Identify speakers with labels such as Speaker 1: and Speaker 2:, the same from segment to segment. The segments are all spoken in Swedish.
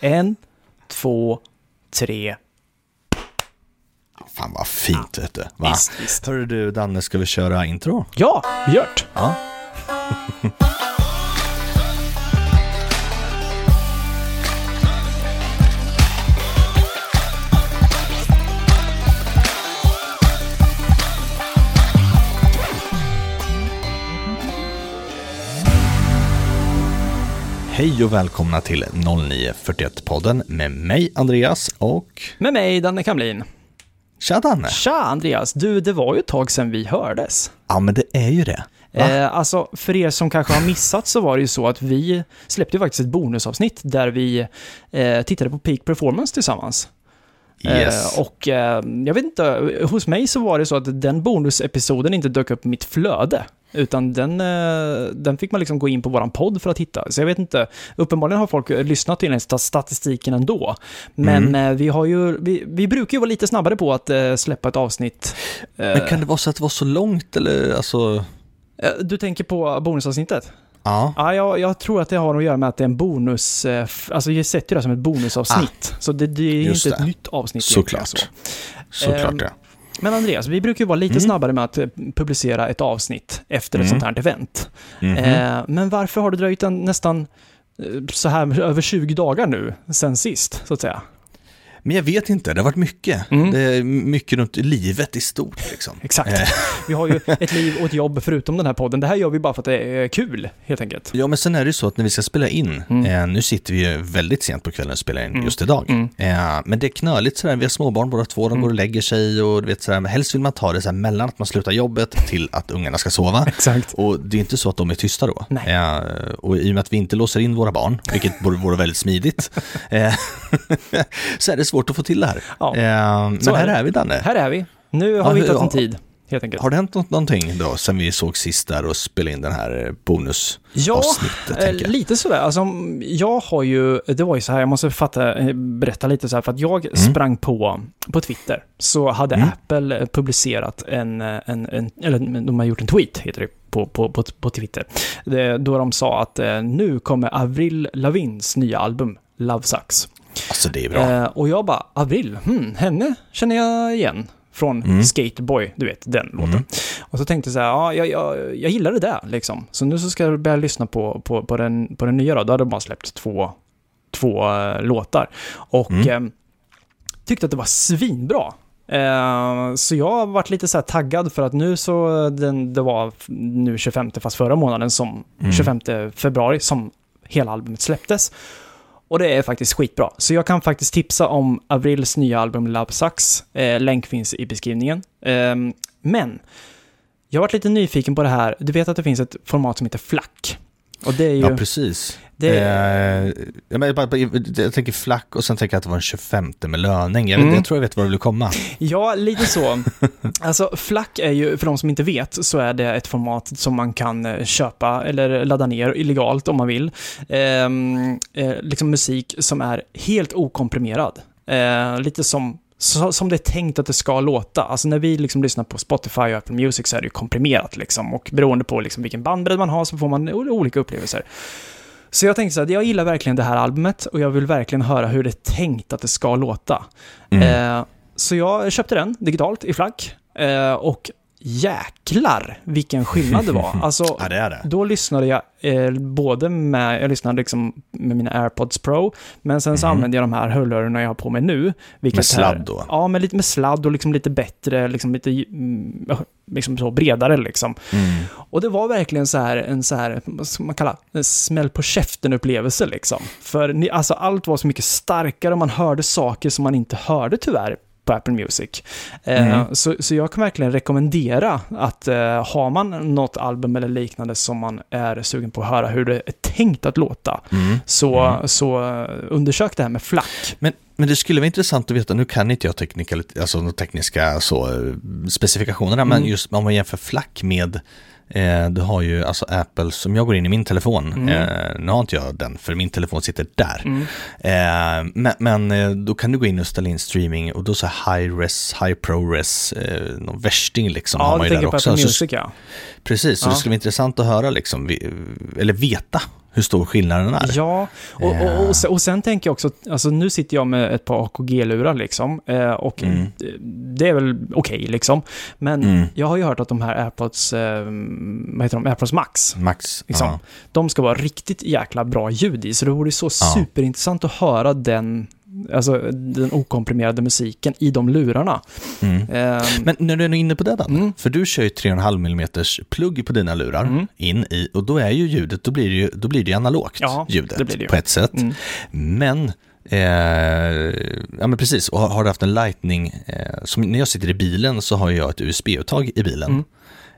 Speaker 1: En, två, tre.
Speaker 2: Fan vad fint vet du. Va?
Speaker 1: Visst, visst.
Speaker 2: Hörru du Danne, ska vi köra intro?
Speaker 1: Ja, gjort.
Speaker 2: Ja. Hej och välkomna till 0941-podden med mig Andreas och
Speaker 1: Med mig, Danne Kamlin.
Speaker 2: tja Danne.
Speaker 1: Tja, Andreas. Du, det var ju ett tag sedan vi hördes.
Speaker 2: Ja men det är ju det. Va?
Speaker 1: Eh, alltså, för er som kanske har missat så var det ju så att vi släppte faktiskt ett bonusavsnitt där vi eh, tittade på Peak Performance tillsammans.
Speaker 2: Yes.
Speaker 1: Eh, och eh, jag vet inte, hos mig så var det så att den bonusepisoden inte dök upp i mitt flöde. Utan den, eh, den fick man liksom gå in på våran podd för att hitta. Så jag vet inte, uppenbarligen har folk lyssnat till den sta- statistiken ändå. Men
Speaker 2: Mm.
Speaker 1: vi har ju, vi, vi brukar ju vara lite snabbare på att släppa ett avsnitt.
Speaker 2: Men kan det vara så att det var så långt eller alltså?
Speaker 1: du tänker på bonusavsnittet?
Speaker 2: Ja.
Speaker 1: Ja, jag, jag tror att det har att göra med att det är en bonus, eh, alltså jag sätter det som ett bonusavsnitt. så det, det är
Speaker 2: Ah,
Speaker 1: inte ett
Speaker 2: det.
Speaker 1: nytt avsnitt
Speaker 2: Såklart.
Speaker 1: så.
Speaker 2: Såklart
Speaker 1: Ehm,
Speaker 2: ja.
Speaker 1: Men Andreas, vi brukar ju vara lite
Speaker 2: Mm.
Speaker 1: snabbare med att eh, publicera ett avsnitt efter ett
Speaker 2: Mm.
Speaker 1: sånt här event. Eh, men varför har det dröjt en, nästan eh, så här över 20 dagar nu sen sist, så att säga?
Speaker 2: Men jag vet inte, det har varit mycket.
Speaker 1: Mm.
Speaker 2: Det är mycket runt livet i stort liksom.
Speaker 1: Exakt.
Speaker 2: Eh.
Speaker 1: Vi har ju ett liv och ett jobb förutom den här podden. Det här gör vi bara för att det är kul, helt enkelt.
Speaker 2: Ja, men sen är det ju så att när vi ska spela in,
Speaker 1: Mm.
Speaker 2: eh, nu sitter vi ju väldigt sent på kvällen och spelar in
Speaker 1: Mm.
Speaker 2: just idag.
Speaker 1: Mm.
Speaker 2: Eh, men det är knöligt sådär, vi har småbarn båda två, de
Speaker 1: Mm.
Speaker 2: går och lägger sig och du vet sådär, men helst vill man ta det såhär mellan att man slutar jobbet till att ungarna ska sova.
Speaker 1: Exakt.
Speaker 2: Och det är inte så att de är tysta då.
Speaker 1: Nej.
Speaker 2: Eh, och i och med att vi inte låser in våra barn, vilket vore, väldigt smidigt, så är det svårt att få till det här.
Speaker 1: Ja.
Speaker 2: Eh, men
Speaker 1: är
Speaker 2: här är vi Danne.
Speaker 1: Här är vi. Nu har
Speaker 2: Ja,
Speaker 1: vi hittat en
Speaker 2: ja.
Speaker 1: tid, helt enkelt.
Speaker 2: Har det hänt något, någonting då sen vi såg sist där och spelade in den här eh, bonusavsnittet?
Speaker 1: Ja, eh, lite sådär. Alltså, jag har ju, det var ju så här, jag måste fatta, eh, berätta lite så här, för att jag sprang på, på Twitter, så hade
Speaker 2: Mm.
Speaker 1: Apple publicerat en, en, en, eller de har gjort en tweet, heter det, på, på, på, på Twitter, då de sa att nu kommer Avril Lavins nya album, Love Sucks.
Speaker 2: Alltså det är bra.
Speaker 1: Eh, och jag bara, Avril, hmm, henne känner jag igen. Från
Speaker 2: Mm.
Speaker 1: Skateboy, du vet, den låten.
Speaker 2: Mm.
Speaker 1: Och så tänkte jag så här, ja, jag, jag, jag gillar det där liksom. Så nu så ska jag börja lyssna på, på, på, den, på den nya då. Då hade de bara släppt två, två eh, låtar. Och
Speaker 2: Mm.
Speaker 1: eh, tyckte att det var svinbra. Eh, så jag har varit lite så taggad för att nu så, den, det var nu 25 fast förra månaden som,
Speaker 2: Mm.
Speaker 1: 25 februari som hela albumet släpptes. Och det är faktiskt skitbra. Så jag kan faktiskt tipsa om Avrils nya album Love Sucks. Eh, länk finns i beskrivningen. Eh, men, jag har varit lite nyfiken på det här. Du vet att det finns ett format som heter Flack? Och det är ju...
Speaker 2: Ja, precis.
Speaker 1: det,
Speaker 2: Eh, jag, men, bara- bara- jag tänker flack och sen tänker jag att det var den 25 med löning. Jag, vet,
Speaker 1: Mm.
Speaker 2: jag tror jag vet var du vill komma.
Speaker 1: Ja, lite så. Alltså, FLAC är ju, för de som inte vet, så är det ett format som man kan eh, köpa eller ladda ner illegalt om man vill. Ehm, eh, liksom musik som är helt okomprimerad. Eh, lite som så, som det är tänkt att det ska låta. Alltså när vi liksom lyssnar på Spotify och Apple Music så är det ju komprimerat liksom. Och beroende på liksom vilken bandbredd man har så får man olika upplevelser. Så jag tänkte så här, jag gillar verkligen det här albumet och jag vill verkligen höra hur det är tänkt att det ska låta.
Speaker 2: Mm.
Speaker 1: Eh, så jag köpte den digitalt i flack. Eh, och jäklar vilken skillnad det var. Alltså,
Speaker 2: Ja, det är det.
Speaker 1: då lyssnade jag eh, både med, jag lyssnade liksom med mina AirPods Pro, men sen så
Speaker 2: Mhm.
Speaker 1: använde jag de här hörlurarna jag har på mig nu.
Speaker 2: Med sladd
Speaker 1: här-
Speaker 2: då?
Speaker 1: Ja, med lite med sladd och liksom lite bättre, liksom lite mm, liksom så bredare liksom.
Speaker 2: Mm.
Speaker 1: Och det var verkligen så här, en så här, vad ska man kalla, en smäll på käften-upplevelse liksom. För ni, alltså allt var så mycket starkare och man hörde saker som man inte hörde tyvärr på Apple Music. Eh,
Speaker 2: Mm.
Speaker 1: så, så jag kan verkligen rekommendera att eh, har man något album eller liknande som man är sugen på att höra hur det är tänkt att låta,
Speaker 2: Mm.
Speaker 1: så,
Speaker 2: Mm.
Speaker 1: så undersök det här med flack.
Speaker 2: Men, men det skulle vara intressant att veta, nu kan inte jag teknika, alltså de tekniska så, eh, specifikationerna, men
Speaker 1: Mm.
Speaker 2: just om man jämför flack med Eh, du har ju alltså Apple, som jag går in i min telefon,
Speaker 1: Mm.
Speaker 2: eh, nu har inte jag den för min telefon sitter där.
Speaker 1: Mm.
Speaker 2: Eh, men men då kan du gå in och ställa in streaming och då så high res, high pro res, eh, någon värsting liksom har
Speaker 1: Ja,
Speaker 2: man
Speaker 1: du
Speaker 2: ju där
Speaker 1: tänker på
Speaker 2: också.
Speaker 1: Apple Music ja.
Speaker 2: Precis, så
Speaker 1: Ja.
Speaker 2: det skulle vara intressant att höra liksom, eller veta hur stor skillnaden är.
Speaker 1: Ja, och, och, och, och, sen, och sen tänker jag också, alltså nu sitter jag med ett par AKG-lurar liksom, eh, och
Speaker 2: Mm.
Speaker 1: det är väl okej liksom. Men
Speaker 2: Mm.
Speaker 1: jag har ju hört att de här AirPods, eh, vad heter de, AirPods Max,
Speaker 2: Max.
Speaker 1: liksom,
Speaker 2: Ja.
Speaker 1: de ska vara riktigt jäkla bra ljud i, så det vore så
Speaker 2: Ja.
Speaker 1: superintressant att höra den, alltså den okomprimerade musiken i de lurarna.
Speaker 2: Mm.
Speaker 1: Eh,
Speaker 2: Men när du är inne på det då,
Speaker 1: Mm.
Speaker 2: för du kör ju 3,5 mm plugg på dina lurar
Speaker 1: Mm.
Speaker 2: in i, och då är ju ljudet, då blir det ju, då blir det analogt
Speaker 1: Ja,
Speaker 2: ljudet
Speaker 1: det det
Speaker 2: på ett sätt.
Speaker 1: mm.
Speaker 2: Men, eh, ja men precis, och har, har du haft en lightning, eh, som när jag sitter i bilen så har jag ett USB-uttag i bilen.
Speaker 1: Mm.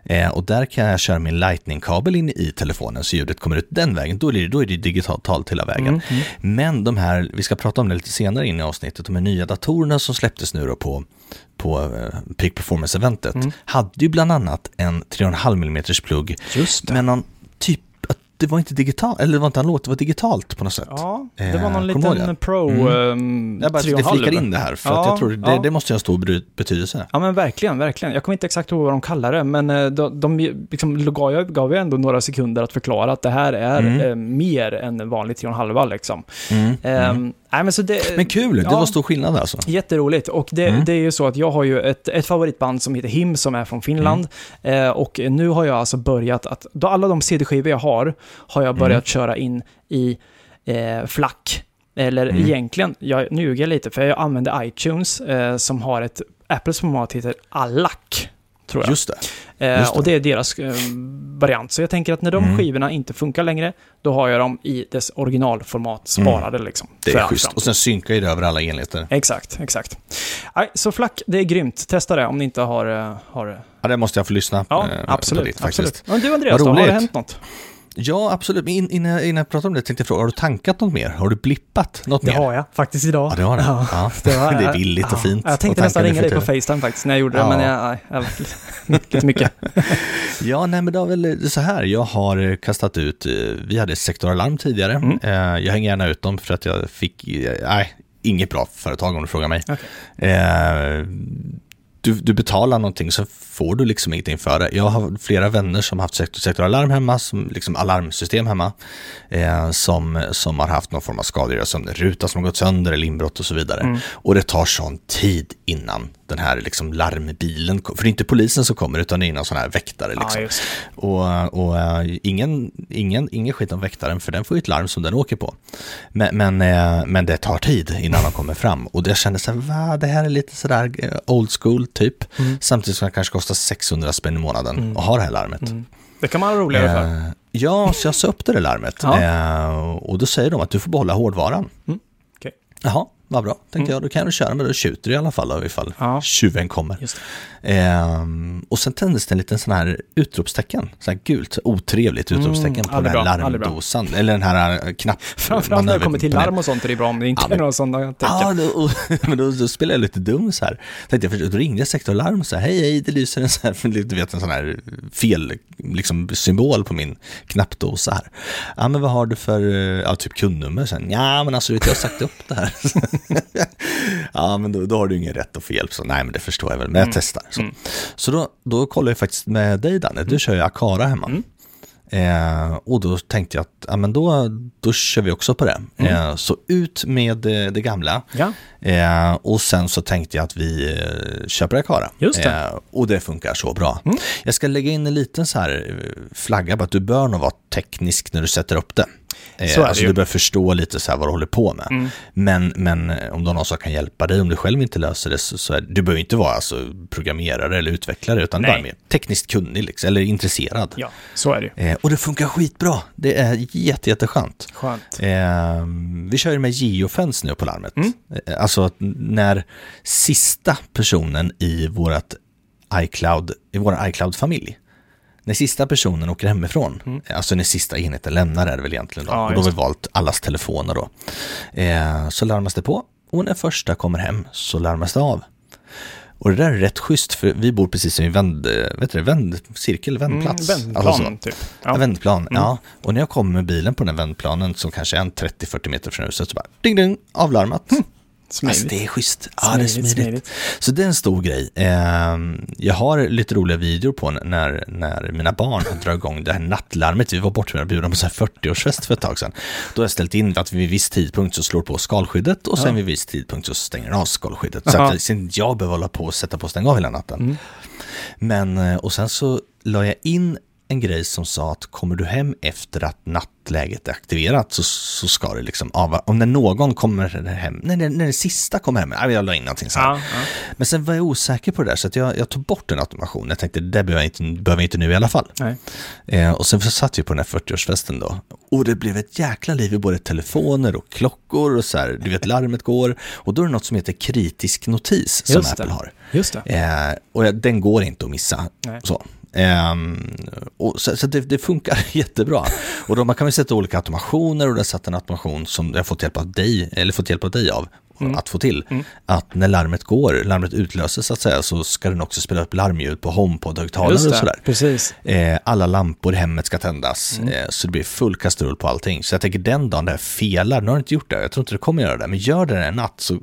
Speaker 2: Eh, och där kan jag köra min lightning-kabel in i telefonen så ljudet kommer ut den vägen. Då är det, då är det digitalt tal hela vägen.
Speaker 1: Mm, mm.
Speaker 2: Men de här, vi ska prata om det lite senare in i avsnittet, de här nya datorerna som släpptes nu då på, på eh, Peak Performance-eventet,
Speaker 1: Mm.
Speaker 2: hade ju bland annat en 3,5 mm plugg,
Speaker 1: Just det.
Speaker 2: men någon det var inte digitalt, eller det var inte analogt, det var digitalt på något sätt.
Speaker 1: Ja, det
Speaker 2: Eh,
Speaker 1: var någon
Speaker 2: ihåg
Speaker 1: liten? Pro
Speaker 2: Mm.
Speaker 1: mm.
Speaker 2: Jag bara flikar in det här, för att
Speaker 1: Ja,
Speaker 2: jag tror det,
Speaker 1: ja.
Speaker 2: det måste ha stor betydelse.
Speaker 1: Ja men verkligen, verkligen. Jag kommer inte exakt ihåg vad de kallar det, men eh, de, de liksom, gav, ju- gav ju ändå några sekunder att förklara att det här är
Speaker 2: Mm.
Speaker 1: eh, mer än en vanlig 3,5 liksom.
Speaker 2: Mm. Mm.
Speaker 1: Nej, men, så det,
Speaker 2: Men kul, det
Speaker 1: ja.
Speaker 2: var stor skillnad alltså.
Speaker 1: Jätteroligt. Och det,
Speaker 2: Mm.
Speaker 1: det är ju så att jag har ju ett, ett favoritband som heter Him som är från Finland.
Speaker 2: Mm.
Speaker 1: Eh, och nu har jag alltså börjat att, då alla de CD-skivor jag har, har jag börjat
Speaker 2: Mm.
Speaker 1: köra in i eh, FLAC. Eller
Speaker 2: Mm.
Speaker 1: egentligen, jag, ljuger lite, för jag använder iTunes som som har ett, Apples format heter ALLAC. Tror jag.
Speaker 2: Just det.
Speaker 1: Eh,
Speaker 2: just det.
Speaker 1: Och det är deras eh, variant. Så jag tänker att när de
Speaker 2: Mm.
Speaker 1: skivorna inte funkar längre, då har jag dem i dess originalformat sparade liksom.
Speaker 2: Det är schysst. Och sen synkar ju det över alla enheter.
Speaker 1: Exakt, exakt. Nej, så flack, det är grymt. Testa det om ni inte har... eh, har
Speaker 2: Ja, det måste jag få lyssna
Speaker 1: ja,
Speaker 2: eh, på
Speaker 1: absolut.
Speaker 2: ditt,
Speaker 1: absolut.
Speaker 2: faktiskt.
Speaker 1: Men du Andreas, då, har det hänt något?
Speaker 2: Ja, absolut. Men in, innan, innan jag pratar om det tänkte jag fråga, har du tankat något mer? Har du blippat något
Speaker 1: Det
Speaker 2: mer?
Speaker 1: har jag faktiskt idag.
Speaker 2: Ja, det har det.
Speaker 1: Ja.
Speaker 2: Ja.
Speaker 1: Det, var-
Speaker 2: det är billigt och
Speaker 1: ja.
Speaker 2: fint.
Speaker 1: Jag tänkte nästan ringa dig på. Facetime faktiskt när jag gjorde det, men jag, nej, jag, lite mycket.
Speaker 2: Ja, nej men det var väl så här, jag har kastat ut, eh, vi hade sektoralarm tidigare,
Speaker 1: Mm.
Speaker 2: Eh, jag hänger gärna ut dem för att jag fick, eh, nej, inget bra företag om du frågar mig.
Speaker 1: Okej.
Speaker 2: Eh, Du, du betalar någonting så får du liksom ingenting för det. Jag har flera vänner som har haft sektor, sektoralarm hemma, som liksom alarmsystem hemma, eh, som, som har haft någon form av skadegörelse, som ruta som har gått sönder eller inbrott och så vidare.
Speaker 1: Mm.
Speaker 2: Och det tar sån tid innan den här liksom larmbilen, för det är inte polisen som kommer utan det är någon sån här väktare liksom.
Speaker 1: Just.
Speaker 2: Och, och äh, ingen, ingen, ingen skit om väktaren, för den får ju ett larm som den åker på. Men, men, äh, men det tar tid innan de kommer fram. Och jag kände så här, va, det här är lite sådär äh, old school typ.
Speaker 1: Mm.
Speaker 2: Samtidigt som det kanske kostar 600 spänn i månaden
Speaker 1: Mm.
Speaker 2: att ha det här larmet.
Speaker 1: Mm. Det kan man ha roligare för.
Speaker 2: Eh, ja, så jag sa upp det där larmet.
Speaker 1: Ja.
Speaker 2: Eh, och då säger de att du får behålla hårdvaran.
Speaker 1: Mm, okej.
Speaker 2: Jaha, vad bra, tänkte
Speaker 1: Mm.
Speaker 2: jag. Då kan du köra, men då tjuter du i alla fall ifall
Speaker 1: Ja.
Speaker 2: tjuven kommer. Ehm, och sen tändes det en liten sån här utropstecken, så här gult, otrevligt
Speaker 1: Mm,
Speaker 2: utropstecken på
Speaker 1: aldrig
Speaker 2: den här
Speaker 1: bra,
Speaker 2: larmdosan, eller den här eh, knapp...
Speaker 1: Framförallt när det kommer till larm och sånt är det bra om det inte
Speaker 2: Ja,
Speaker 1: är några sådana tecken.
Speaker 2: Ja, då, men då, då spelade jag lite dum så här. Tänkte jag, då ringde jag sektorlarm och sa hej, hej, det lyser en sån här, du vet en sån här fel liksom, symbol på min knappdosa här. Ja, men vad har du för, eh, ja, typ kundnummer sen? Ja, men alltså, vet, jag har sagt upp det här. ja, men då, då har du ingen rätt att få hjälp. Så nej, men det förstår jag väl, men jag
Speaker 1: Mm.
Speaker 2: testar. Så,
Speaker 1: Mm.
Speaker 2: så då, då kollar jag faktiskt med dig, Danne. Du kör ju Akara hemma.
Speaker 1: Mm.
Speaker 2: Eh, och då tänkte jag att ja, men då, då kör vi också på det.
Speaker 1: Mm.
Speaker 2: Eh, så ut med eh, det gamla.
Speaker 1: Ja,
Speaker 2: Eh, och sen så tänkte jag att vi eh, köper Akara.
Speaker 1: Just det.
Speaker 2: Eh, och det funkar så bra.
Speaker 1: Mm.
Speaker 2: Jag ska lägga in en liten så här flagga på att du bör nog vara teknisk när du sätter upp det. Eh,
Speaker 1: Så är
Speaker 2: alltså du bör förstå lite så vad du håller på med.
Speaker 1: Mm.
Speaker 2: Men, men eh, om du har någon som kan hjälpa dig, om du själv inte löser det, så, så är, du behöver inte vara alltså, programmerare eller utvecklare, utan
Speaker 1: Nej.
Speaker 2: bara mer tekniskt kunnig liksom, eller intresserad.
Speaker 1: ja, så är det.
Speaker 2: Eh, och det funkar skitbra. Det är jätte, jätteskönt.
Speaker 1: Skönt.
Speaker 2: Eh, vi kör ju med geofence nu på larmet.
Speaker 1: Mm.
Speaker 2: Eh, alltså att när sista personen i vårat iCloud, i vår iCloud-familj, när sista personen åker hemifrån,
Speaker 1: Mm.
Speaker 2: alltså när sista enheten lämnar är det väl egentligen då,
Speaker 1: Ja,
Speaker 2: och då har vi valt allas telefoner då, eh, så larmas det på och när första kommer hem så larmas det av. Och det där är rätt schysst, för vi bor precis i en vänd, vet du, vändcirkel, vändplats.
Speaker 1: Mm,
Speaker 2: Alltså så.
Speaker 1: vändplan, typ.
Speaker 2: Ja. Vändplan,
Speaker 1: Mm.
Speaker 2: ja. Och när jag kommer med bilen på den vändplanen som kanske är en 30-40 meter från huset så bara ding ding, avlarmat.
Speaker 1: Smidigt.
Speaker 2: Alltså det är schysst. Ja, det är
Speaker 1: Smidigt,
Speaker 2: smidigt.
Speaker 1: smidigt.
Speaker 2: Så det är en stor grej. Ehm, Jag har lite roliga videor på när, när mina barn drar igång det här nattlarmet. Vi var bortbjudna på så här 40-årsfest för ett tag sedan. Då har jag ställt in att vid viss tidpunkt så slår på skalskyddet och sen
Speaker 1: Ja.
Speaker 2: vid viss tidpunkt så stänger den av skalskyddet. Så att sen jag behöver hålla på och sätta på och stänga av hela natten.
Speaker 1: Mm.
Speaker 2: Men, eh, och sen så la jag in en grej som sa att kommer du hem efter att nattläget är aktiverat så, så ska det liksom av, om när någon kommer hem, när, när, när det sista kommer hem, ja, jag la in någonting så.
Speaker 1: Ja, ja.
Speaker 2: Men sen var jag osäker på det där så att jag, jag tog bort den automationen. Jag tänkte det behöver jag inte, behöver jag inte nu i alla fall. Eh, och sen så satt vi på den här 40-årsfesten då. Och det blev ett jäkla liv i både telefoner och klockor och så här, du vet larmet går. Och då är det något som heter kritisk notis som
Speaker 1: Just
Speaker 2: Apple
Speaker 1: det.
Speaker 2: har.
Speaker 1: Just det.
Speaker 2: Eh, och den går inte att missa.
Speaker 1: Nej.
Speaker 2: Så. Ehm, och så så det, det funkar jättebra. Och då man kan man sätta olika automationer och det har satt en automation som jag fått hjälp av dig, eller fått hjälp av dig av
Speaker 1: Mm.
Speaker 2: att få till. Att när larmet går, larmet utlöses så att säga, så ska den också spela upp larmljud på HomePod-högtalare och sådär.
Speaker 1: Precis.
Speaker 2: Eh, alla lampor i hemmet ska tändas,
Speaker 1: Mm.
Speaker 2: eh, så det blir full kastrull på allting. Så jag tänker den dagen det här felar, nu har det inte gjort det, jag tror inte det kommer göra det, men gör det en natt så,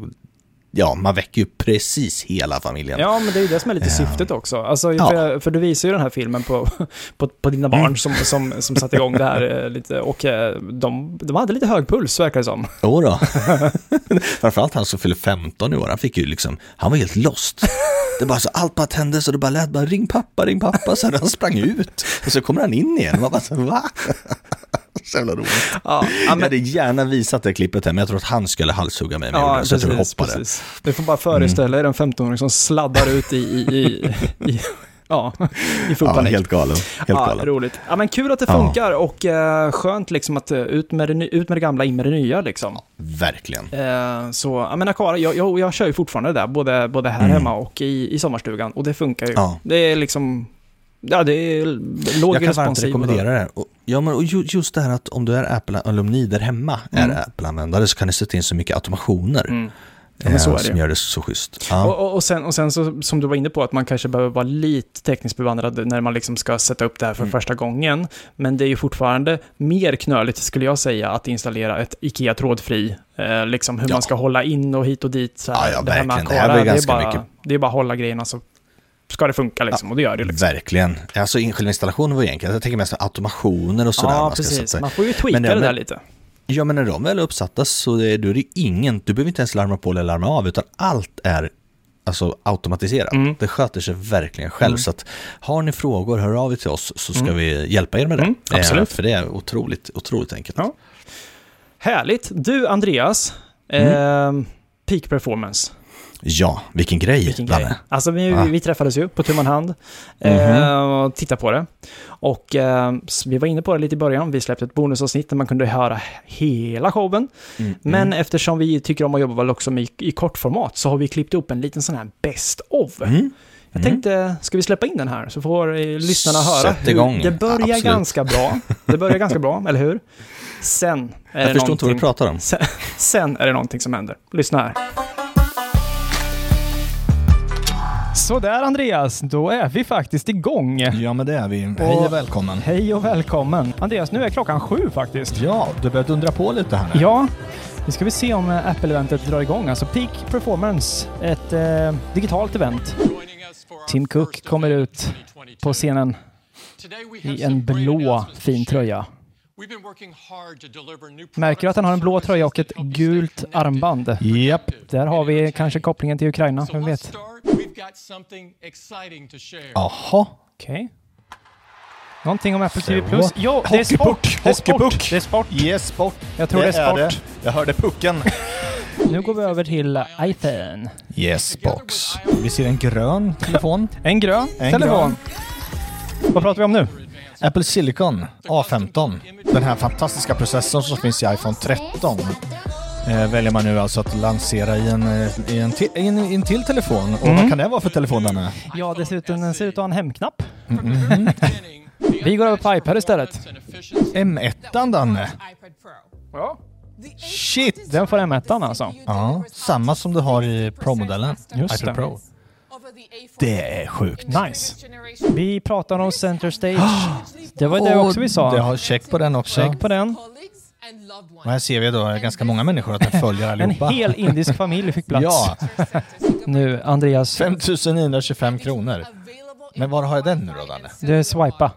Speaker 2: ja, man väcker ju precis hela familjen.
Speaker 1: Ja, men det är ju det som är lite syftet också. Alltså,
Speaker 2: Ja.
Speaker 1: för, för du visar ju den här filmen på, på, på dina barn som, som, som satte igång det här eh, lite och eh, de, de hade lite hög puls verkar det som.
Speaker 2: Jo då. Framförallt han som fyller 15 i år, han fick ju liksom, han var helt lost. Det bara så, allt bara tändes och det bara lät bara ring pappa, ring pappa, så han sprang ut. Och så kommer han in igen man bara så, va? Så jävla roligt.
Speaker 1: Ja, ja,
Speaker 2: Jag
Speaker 1: men,
Speaker 2: hade gärna visat det klippet här, men jag tror att han skulle halshugga mig med
Speaker 1: ja
Speaker 2: det, så jag tror jag
Speaker 1: precis,
Speaker 2: hoppade.
Speaker 1: precis. Du får bara föreställa er en 15-åring som sladdar ut i, i, i, i ja, i full
Speaker 2: Ja,
Speaker 1: panik.
Speaker 2: helt galen. Helt
Speaker 1: ja,
Speaker 2: galen.
Speaker 1: roligt. Ja, men kul att det
Speaker 2: Ja.
Speaker 1: funkar och eh, skönt liksom att eh, ut med, det, ut med det gamla, in med det nya liksom.
Speaker 2: Verkligen.
Speaker 1: Eh, så, jag menar Akara, jag, jag, jag kör ju fortfarande det där, både, både här hemma och i, i sommarstugan. Och det funkar ju.
Speaker 2: Mm. Ja.
Speaker 1: Det är liksom, ja det är låg
Speaker 2: Jag kan varmt rekommendera det. Och, ja, men, och ju- just det här att om du är Apple, eller om ni där hemma
Speaker 1: Mm.
Speaker 2: är Apple-användare så kan ni sätta in så mycket automationer.
Speaker 1: Mm. Ja, men så
Speaker 2: eh,
Speaker 1: är det
Speaker 2: som gör det så schysst. Ja.
Speaker 1: Och, och, sen, och sen så, som du var inne på, att man kanske behöver vara lite tekniskt bevandrad när man liksom ska sätta upp det här för
Speaker 2: Mm.
Speaker 1: första gången. Men det är ju fortfarande mer knöligt, skulle jag säga, att installera ett IKEA trådfri. Eh, liksom hur
Speaker 2: Ja.
Speaker 1: man ska hålla in och hit och dit. Så här.
Speaker 2: Ja, ja,
Speaker 1: det här med
Speaker 2: verkligen. Det här
Speaker 1: Akara,
Speaker 2: blir
Speaker 1: det är
Speaker 2: ganska
Speaker 1: bara,
Speaker 2: mycket-
Speaker 1: Det är bara att hålla grejerna så ska det funka liksom. Och det gör det liksom.
Speaker 2: Verkligen. Alltså själva installationen var enkel. Jag tänker mest automationer och sådär.
Speaker 1: Ja,
Speaker 2: man
Speaker 1: precis.
Speaker 2: sätta.
Speaker 1: Man får ju tweaka
Speaker 2: ja,
Speaker 1: det där lite.
Speaker 2: Ja, men när de väl är uppsatta så är, då är det ingen, du behöver inte ens larma på eller larma av, utan allt är alltså automatiserat.
Speaker 1: Mm.
Speaker 2: Det sköter sig verkligen själv.
Speaker 1: Mm.
Speaker 2: Så att har ni frågor, hör av er till oss så ska
Speaker 1: Mm.
Speaker 2: vi hjälpa er med det.
Speaker 1: Mm, absolut.
Speaker 2: Eh, för det är otroligt, otroligt enkelt.
Speaker 1: Ja. Härligt. Du, Andreas. Eh, peak performance.
Speaker 2: Ja, vilken grej,
Speaker 1: Vilken
Speaker 2: Danne.
Speaker 1: grej. Alltså vi,
Speaker 2: Va?
Speaker 1: vi träffades ju på tu man hand
Speaker 2: Mhm.
Speaker 1: eh, och tittade på det. Och eh, vi var inne på det lite i början. Vi släppte ett bonusavsnitt där man kunde höra hela showen.
Speaker 2: Mm,
Speaker 1: Men
Speaker 2: mm.
Speaker 1: eftersom vi tycker om att jobba också med, i kortformat så har vi klippt upp en liten sån här best of.
Speaker 2: Mm.
Speaker 1: Jag
Speaker 2: Mm.
Speaker 1: tänkte, ska vi släppa in den här så får eh, lyssnarna höra
Speaker 2: igång.
Speaker 1: Det börjar
Speaker 2: Absolut.
Speaker 1: ganska bra. Det börjar ganska bra, eller hur? Sen är
Speaker 2: Jag
Speaker 1: det
Speaker 2: förstår inte vad du pratar om.
Speaker 1: Sen, sen är det någonting som händer. Lyssna här. Sådär Andreas, då är vi faktiskt igång.
Speaker 3: Ja, men det är vi. Hej
Speaker 1: Och-
Speaker 3: och välkommen.
Speaker 1: Hej och välkommen. Andreas, nu är klockan sju faktiskt.
Speaker 3: Ja, du börjar dundra på lite här nu.
Speaker 1: Ja, nu ska vi se om eh, Apple-eventet drar igång. Alltså Peak Performance, ett eh, digitalt event. Tim Cook kommer ut på scenen i en blå fin tröja. Märker du att han har en blå tröja och ett gult armband?
Speaker 3: Japp.
Speaker 1: Där har vi kanske kopplingen till Ukraina, vem vet?
Speaker 3: Jaha.
Speaker 1: Okej. Någonting om Apple TV+. Plus. Jo, det är sport! Det är sport! Det är sport!
Speaker 3: Yes, sport.
Speaker 1: Jag tror det, är sport.
Speaker 3: Jag hörde pucken.
Speaker 1: Nu går vi över till iPhone.
Speaker 3: Yes, box. Vi ser en grön telefon.
Speaker 1: En grön
Speaker 3: En
Speaker 1: telefon. Vad pratar vi om nu?
Speaker 3: Apple Silicon A15. Den här fantastiska processorn som finns i iPhone 13. Eh, väljer man nu alltså att lansera i en, eh, i en, i en, i en till telefon. Och
Speaker 1: Mm.
Speaker 3: vad kan det vara för telefon den är?
Speaker 1: Ja, dessutom den ser ut att ha en hemknapp.
Speaker 3: Mhm.
Speaker 1: Vi går över på iPad istället.
Speaker 3: M1 Danne.
Speaker 1: Ja.
Speaker 3: Shit!
Speaker 1: Den får M1 alltså.
Speaker 3: Ja, samma som du har i Pro-modellen.
Speaker 1: Just
Speaker 3: iPad
Speaker 1: det.
Speaker 3: Pro. Det är sjukt.
Speaker 1: Nice. Vi pratar om Center Stage. Det var det också vi sa.
Speaker 3: Det har check på den också.
Speaker 1: Check på den.
Speaker 3: Och här ser vi då ganska många människor att den följer
Speaker 1: En
Speaker 3: allihopa.
Speaker 1: hel indisk familj fick plats.
Speaker 3: Ja,
Speaker 1: Nu, Andreas,
Speaker 3: 5925 kronor. Men var har jag den nu då, Danne?
Speaker 1: du är swipa.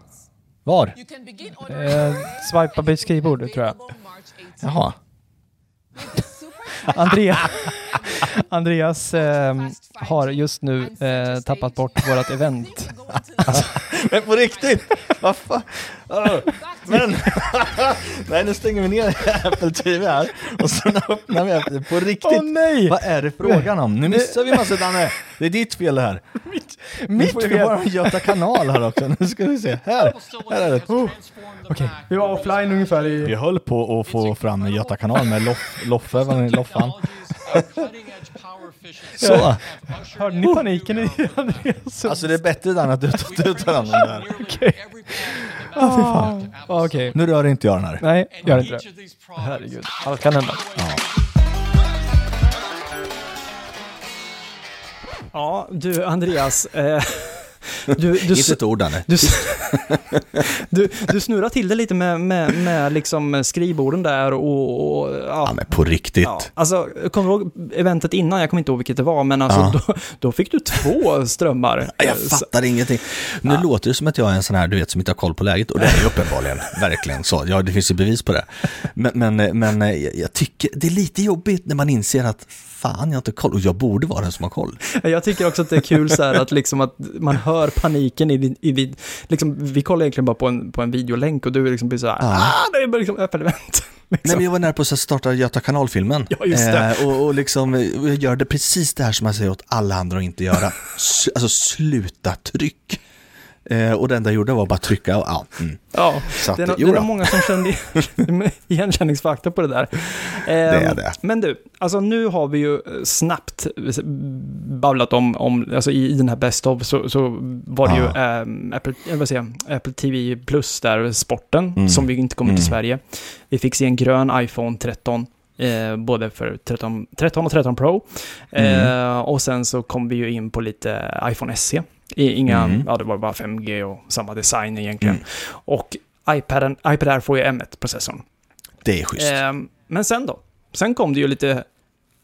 Speaker 3: Var?
Speaker 1: Eh, swipa på ett skrivbord, tror jag.
Speaker 3: Jaha.
Speaker 1: Andrea, Andreas eh, har just nu eh, tappat bort vårt event.
Speaker 3: Men på riktigt? Vad fan? Men, nej nu stänger vi ner Apple TV här och sen öppnar vi Apple på riktigt.
Speaker 1: Åh nej!
Speaker 3: Vad är det frågan om? Nu missar vi massa Danne. Det är ditt fel det här. Nu
Speaker 1: mitt
Speaker 3: får vi
Speaker 1: fel.
Speaker 3: bara Göta kanal här också. Nu ska vi se. Här, här är det. Oh.
Speaker 1: Okej, vi var offline ungefär i...
Speaker 3: Vi höll på att få fram Göta kanal med Loff, Loffe, vad Loffan? Så.
Speaker 1: Hörde ni paniken i Andreas?
Speaker 3: Alltså det är bättre Dan att du, tar hand om det här.
Speaker 1: Okej. Ah, Okej.
Speaker 3: Nu rör inte jag den här.
Speaker 1: Nej, gör inte det. Herregud, allt kan hända. Ja, du Andreas. Eh, du, du,
Speaker 2: Inte ett ord
Speaker 1: du, du, du snurrar till det lite med, med, med liksom skrivborden där och... och ja.
Speaker 2: Ja men på riktigt.
Speaker 1: Ja, alltså, kommer du ihåg eventet innan? Jag kommer inte ihåg vilket det var, men alltså,
Speaker 2: Ja.
Speaker 1: då, då fick du två strömmar.
Speaker 2: Jag
Speaker 1: Eh, så-
Speaker 2: fattar ingenting. Nu låter det som att jag är en sån här, du vet, som inte har koll på läget. Och det är ju uppenbarligen, verkligen så. Ja, det finns ju bevis på det. Men, men, men eh, jag jag tycker det är lite jobbigt när man inser att fan, jag har inte koll. Och jag borde vara den som har koll.
Speaker 1: Jag tycker också att det är kul så här att, liksom att man hör paniken i din... I din liksom, vi kollar egentligen bara på en, på en videolänk och du liksom blir så här,
Speaker 2: Ja.
Speaker 1: ah, det är liksom öppet event.
Speaker 2: Nej,
Speaker 1: Liksom.
Speaker 2: men jag var nära på att starta Göta kanalfilmen.
Speaker 1: Ja, just det.
Speaker 2: Eh, och, och liksom, jag gör det precis det här som man säger åt alla andra att inte göra. Alltså sluta tryck. Eh, och det enda jag gjorde var bara trycka och ja. Mm.
Speaker 1: Ja,
Speaker 2: Så att,
Speaker 1: det är, det är många som kände igenkänningsfaktor på det där. det
Speaker 2: är det.
Speaker 1: Men du, alltså nu har vi ju snabbt babblat om, om alltså i, i den här Best of så, så var det ju
Speaker 2: Ja.
Speaker 1: eh, Apple, eh, vad säger jag, Apple TV Plus där, sporten,
Speaker 2: Mm.
Speaker 1: som vi inte kommer till
Speaker 2: Mm.
Speaker 1: Sverige. Vi fick se en grön iPhone 13. Eh, både för 13, 13 och 13 Pro.
Speaker 2: Mm.
Speaker 1: Eh, och sen så kom vi ju in på lite iPhone SE. I- Inga,
Speaker 2: Mm.
Speaker 1: ja det var bara 5G och samma design egentligen.
Speaker 2: Mm.
Speaker 1: Och iPaden, iPad Air får ju M1-processorn.
Speaker 2: Det är schysst.
Speaker 1: Ehm, men sen då? Sen kom det ju lite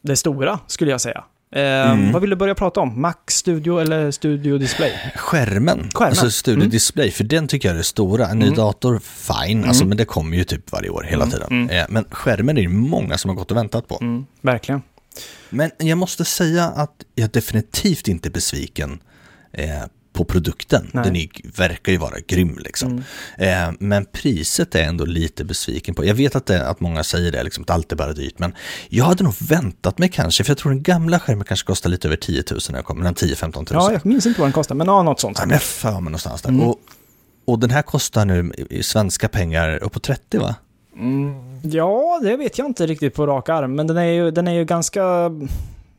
Speaker 1: det stora, skulle jag säga. Ehm,
Speaker 2: Mm.
Speaker 1: Vad vill du börja prata om? Mac Studio eller Studio Display?
Speaker 2: Skärmen,
Speaker 1: Skärmen.
Speaker 2: alltså Studio
Speaker 1: Mm.
Speaker 2: Display, för den tycker jag är det stora. En ny
Speaker 1: Mm.
Speaker 2: dator, fine, alltså, men det kommer ju typ varje år, hela
Speaker 1: Mm.
Speaker 2: tiden.
Speaker 1: Mm.
Speaker 2: Eh, men skärmen är det ju många som har gått och väntat på.
Speaker 1: Mm, verkligen.
Speaker 2: Men jag måste säga att jag definitivt inte är besviken eh, på produkten.
Speaker 1: Nej.
Speaker 2: Den är, verkar ju vara grym liksom.
Speaker 1: Mm.
Speaker 2: Eh, men priset är ändå lite besviken på. Jag vet att, det, att många säger det, liksom, att allt är bara dyrt, men jag hade nog väntat mig kanske, för jag tror den gamla skärmen kanske kostar lite över 10 000 när jag kommer, mellan 10-15 000.
Speaker 1: Ja, jag minns inte vad den kostar, men ja, något sånt.
Speaker 2: Ja, men jag för mig någonstans där.
Speaker 1: Mm.
Speaker 2: Och, och den här kostar nu i svenska pengar uppåt 30 va?
Speaker 1: Ja, det vet jag inte riktigt på rak arm, men den är ju, den är ju ganska...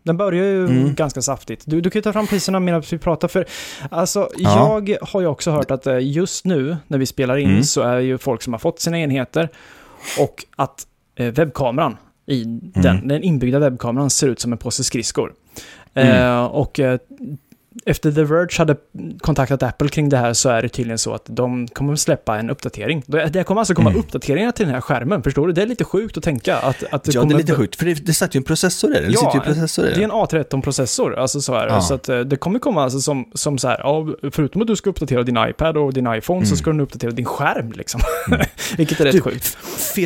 Speaker 1: Den börjar ju
Speaker 2: Mm.
Speaker 1: ganska saftigt. Du, du kan ju ta fram priserna medan vi pratar, för alltså,
Speaker 2: Ja.
Speaker 1: jag har ju också hört att eh, just nu när vi spelar in
Speaker 2: Mm.
Speaker 1: så är ju folk som har fått sina enheter och att eh, webbkameran i
Speaker 2: Mm.
Speaker 1: den, den inbyggda webbkameran ser ut som en påse skridskor.
Speaker 2: Mm.
Speaker 1: Eh, och eh, efter The Verge hade kontaktat Apple kring det här så är det tydligen så att de kommer släppa en uppdatering. Det det kommer alltså komma
Speaker 2: Mm.
Speaker 1: uppdateringar till den här skärmen, förstår du? Det är lite sjukt att tänka att, att det
Speaker 2: Ja,
Speaker 1: kommer...
Speaker 2: det är lite sjukt, för det, det satt ju en processor i den. Det
Speaker 1: Ja,
Speaker 2: sitter ju processor i
Speaker 1: Det är en A13-processor, alltså så här.
Speaker 2: Ja.
Speaker 1: Så att eh, det kommer komma alltså som, som så här, ja, förutom att du ska uppdatera din iPad och din iPhone så
Speaker 2: Mm.
Speaker 1: ska du uppdatera din skärm liksom.
Speaker 2: Mm.
Speaker 1: Vilket är rätt
Speaker 2: Du,
Speaker 1: sjukt.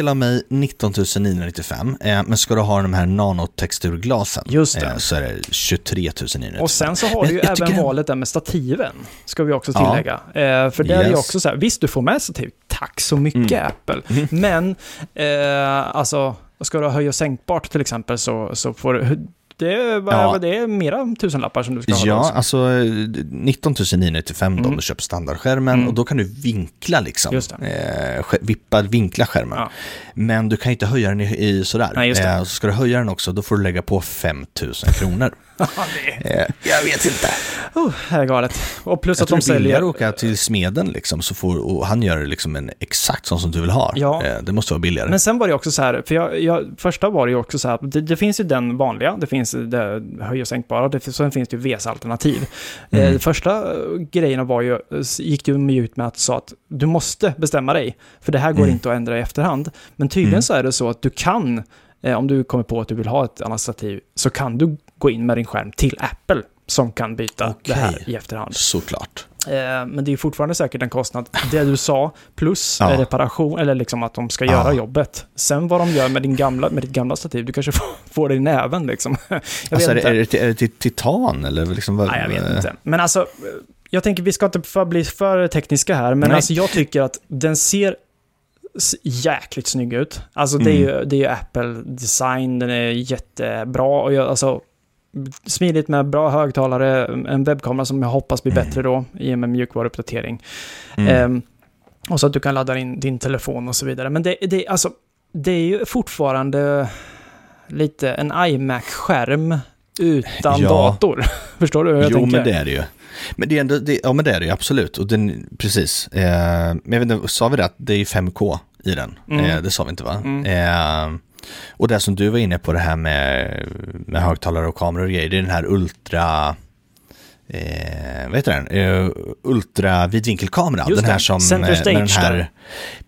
Speaker 2: Av mig 19 995, eh, men ska du ha de här nanotexturglasen
Speaker 1: Just det.
Speaker 2: eh, så är det 23 995.
Speaker 1: Och sen så har du ju även
Speaker 2: det-
Speaker 1: valet där med stativen, ska vi också
Speaker 2: Ja.
Speaker 1: tillägga. Eh, för där är ju
Speaker 2: Yes.
Speaker 1: också så här, visst du får med stativ, tack så mycket
Speaker 2: Mm.
Speaker 1: Apple.
Speaker 2: Mm.
Speaker 1: Men, eh, alltså, ska du ha höj och sänkbart till exempel så, så får du, det är,
Speaker 2: Ja.
Speaker 1: det är mera tusenlappar som du ska ha.
Speaker 2: Ja,
Speaker 1: då.
Speaker 2: alltså eh, 19 995 då om
Speaker 1: Mm.
Speaker 2: du köper standardskärmen
Speaker 1: Mm.
Speaker 2: och då kan du vinkla liksom. Eh, vippa, vinkla skärmen.
Speaker 1: Ja.
Speaker 2: Men du kan ju inte höja den i, i sådär.
Speaker 1: Nej, det.
Speaker 2: Eh, så ska du höja den också, då får du lägga på 5000 kronor. Eh, jag vet inte.
Speaker 1: Oh, det är galet. Och plus
Speaker 2: Jag
Speaker 1: att
Speaker 2: tror
Speaker 1: de säljer...
Speaker 2: att åka till smeden liksom, så får, och han gör liksom en exakt sån som du vill ha.
Speaker 1: Ja.
Speaker 2: Eh, det måste vara billigare.
Speaker 1: Men sen var det också så här, för jag, jag, första var det ju också så här, det, det finns ju den vanliga, det finns det höj och sänkbara, det, sen finns det ju VESA-alternativ. Mm. Eh, första grejerna var ju, gick de ut med att sa att du måste bestämma dig, för det här går mm. inte att ändra i efterhand. Men tydligen mm. så är det så att du kan, eh, om du kommer på att du vill ha ett annat stativ, så kan du gå in med din skärm till Apple som kan byta okay. det här i efterhand.
Speaker 2: Såklart.
Speaker 1: Eh, men det är fortfarande säkert en kostnad. Det du sa, plus ja. reparation, eller liksom att de ska ja. göra jobbet. Sen vad de gör med, din gamla, med ditt gamla stativ, du kanske får, det i näven liksom.
Speaker 2: Jag alltså, är, det, är, det, är det titan eller? Liksom,
Speaker 1: Nej, jag vet inte. Men alltså, jag tänker vi ska inte för bli för tekniska här, men alltså jag tycker att den ser jäkligt snygg ut. Alltså det är mm. ju, det är Apple-design, den är jättebra. Och jag, alltså, smidigt med bra högtalare, en webbkamera som jag hoppas blir bättre då i och med mjukvaruuppdatering. Mm. Um, och så att du kan ladda in din telefon och så vidare. Men det, det, alltså, det är ju fortfarande lite en iMac-skärm utan ja. dator. Förstår du hur jag
Speaker 2: jo,
Speaker 1: tänker?
Speaker 2: Jo, men det är det ju. Men det är ändå, det, ja men det är det ju absolut. Och den, precis. Eh, men jag vet inte, sa vi det att det är 5K i den? Mm. Eh, det sa vi inte va? Mm. Eh, och det som du var inne på det här med, med högtalare och kameror och grejer, det är den här ultra eh, vad heter den? Eh, ultra vidvinkelkamera. den här som...
Speaker 1: Center
Speaker 2: eh,
Speaker 1: stage
Speaker 2: den här,
Speaker 1: där.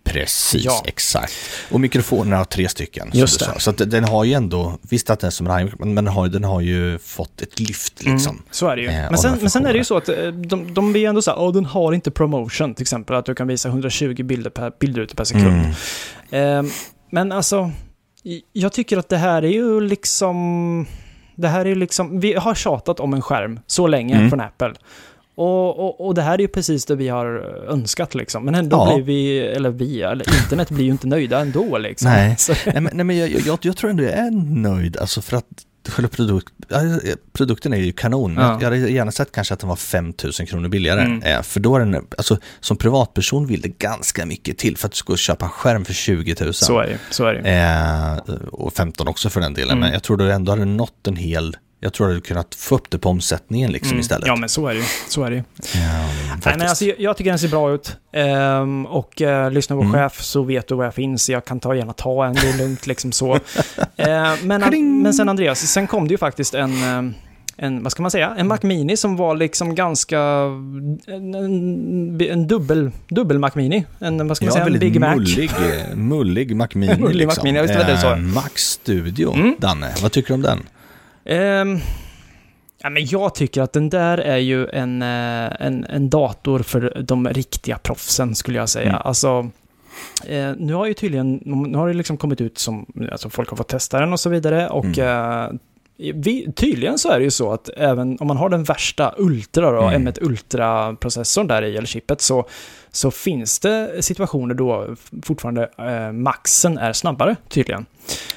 Speaker 2: Precis, ja. exakt. Och mikrofonerna har tre stycken.
Speaker 1: Just
Speaker 2: det. Så den har ju ändå, visst att den är som en men den har, den har ju fått ett lyft mm, liksom. Mm,
Speaker 1: så är det ju. Eh, men, sen, men sen är det ju så att eh, de, de blir ändå så här, oh, den har inte promotion, till exempel att du kan visa 120 bilder per, bilder per sekund. Mm. Eh, men alltså, jag tycker att det här är ju liksom... Det här är liksom... Vi har tjatat om en skärm så länge mm. från Apple. Och, och, och, det här är ju precis det vi har önskat liksom. Men ändå ja. blir vi, eller vi, eller internet blir ju inte nöjda ändå liksom.
Speaker 2: Nej, nej men, nej, men jag, jag, jag, tror ändå jag är nöjd, alltså för att själva produkt, produkten är ju kanon. Ja. Jag hade gärna sett kanske att den var 5000 kronor billigare. Mm. Eh, för då är den, alltså som privatperson vill det ganska mycket till för att du ska köpa en skärm för 20 000.
Speaker 1: Så är det. Så är det.
Speaker 2: Eh, och 15 också för den delen. Mm. Men jag tror du ändå hade nått en hel jag tror att du kunnat få upp det på omsättningen liksom mm. istället.
Speaker 1: Ja, men så är det ju. Så är det ju. Ja, Nej, men alltså, jag, jag, tycker den ser bra ut. Ehm, och uh, lyssnar på mm. chef så vet du var jag finns. Jag kan ta, gärna ta en, det är lugnt liksom så. ehm, men, men sen Andreas, sen kom det ju faktiskt en... Um, en, vad ska man säga, en Mac Mini som var liksom ganska, en, en, en dubbel, dubbel Mac Mini. En, vad ska man ja, säga, en Big
Speaker 2: mullig, Mac. mullig Mac Mini mullig liksom. Mac Mini,
Speaker 1: var det.
Speaker 2: Eh, Mac Studio, mm. Danne, vad tycker du om den?
Speaker 1: Um, ja, men jag tycker att den där är ju en, eh, en, en dator för de riktiga proffsen, skulle jag säga. Mm. Alltså, eh, nu har ju tydligen, nu har det liksom kommit ut som, alltså folk har fått testa den och så vidare, och mm. eh, vi, tydligen så är det ju så att även om man har den värsta Ultra då, mm. M1 Ultra-processorn där i, eller chippet, så, så finns det situationer då fortfarande eh, maxen är snabbare tydligen.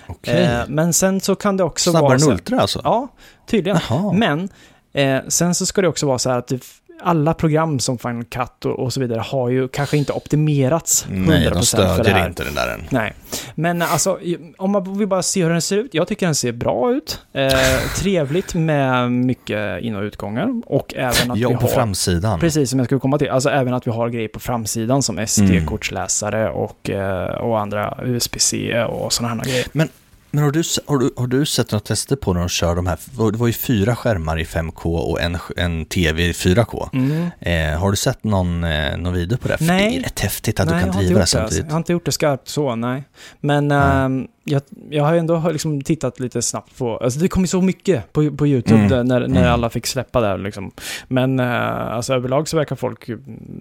Speaker 2: Okay. Eh,
Speaker 1: men sen så kan det också
Speaker 2: snabbare
Speaker 1: vara...
Speaker 2: Snabbare än Ultra alltså?
Speaker 1: Ja, tydligen. Jaha. Men eh, sen så ska det också vara så här att det alla program som Final Cut och, och, så vidare har ju kanske inte optimerats 100% Nej, de
Speaker 2: stödjer inte den där än.
Speaker 1: Nej, men alltså om man vill bara se hur den ser ut. Jag tycker den ser bra ut. Eh, trevligt med mycket in och utgångar och även att
Speaker 2: ja,
Speaker 1: vi har...
Speaker 2: på framsidan.
Speaker 1: Precis, som jag skulle komma till. Alltså även att vi har grejer på framsidan som SD-kortsläsare och, eh, och andra USB-C och sådana här grejer.
Speaker 2: Men men har du, har, du, har du sett några tester på när de kör de här, det var ju fyra skärmar i 5K och en, en TV i 4K. Mm. Eh, har du sett någon, eh, någon video på det? För
Speaker 1: nej.
Speaker 2: det är rätt häftigt att nej, du kan driva det samtidigt.
Speaker 1: Jag har inte gjort det skarpt så, nej. Men mm. äh, jag, jag har ändå liksom tittat lite snabbt på, alltså det kom ju så mycket på, på YouTube mm. när, när mm. alla fick släppa det liksom. Men äh, alltså överlag så verkar folk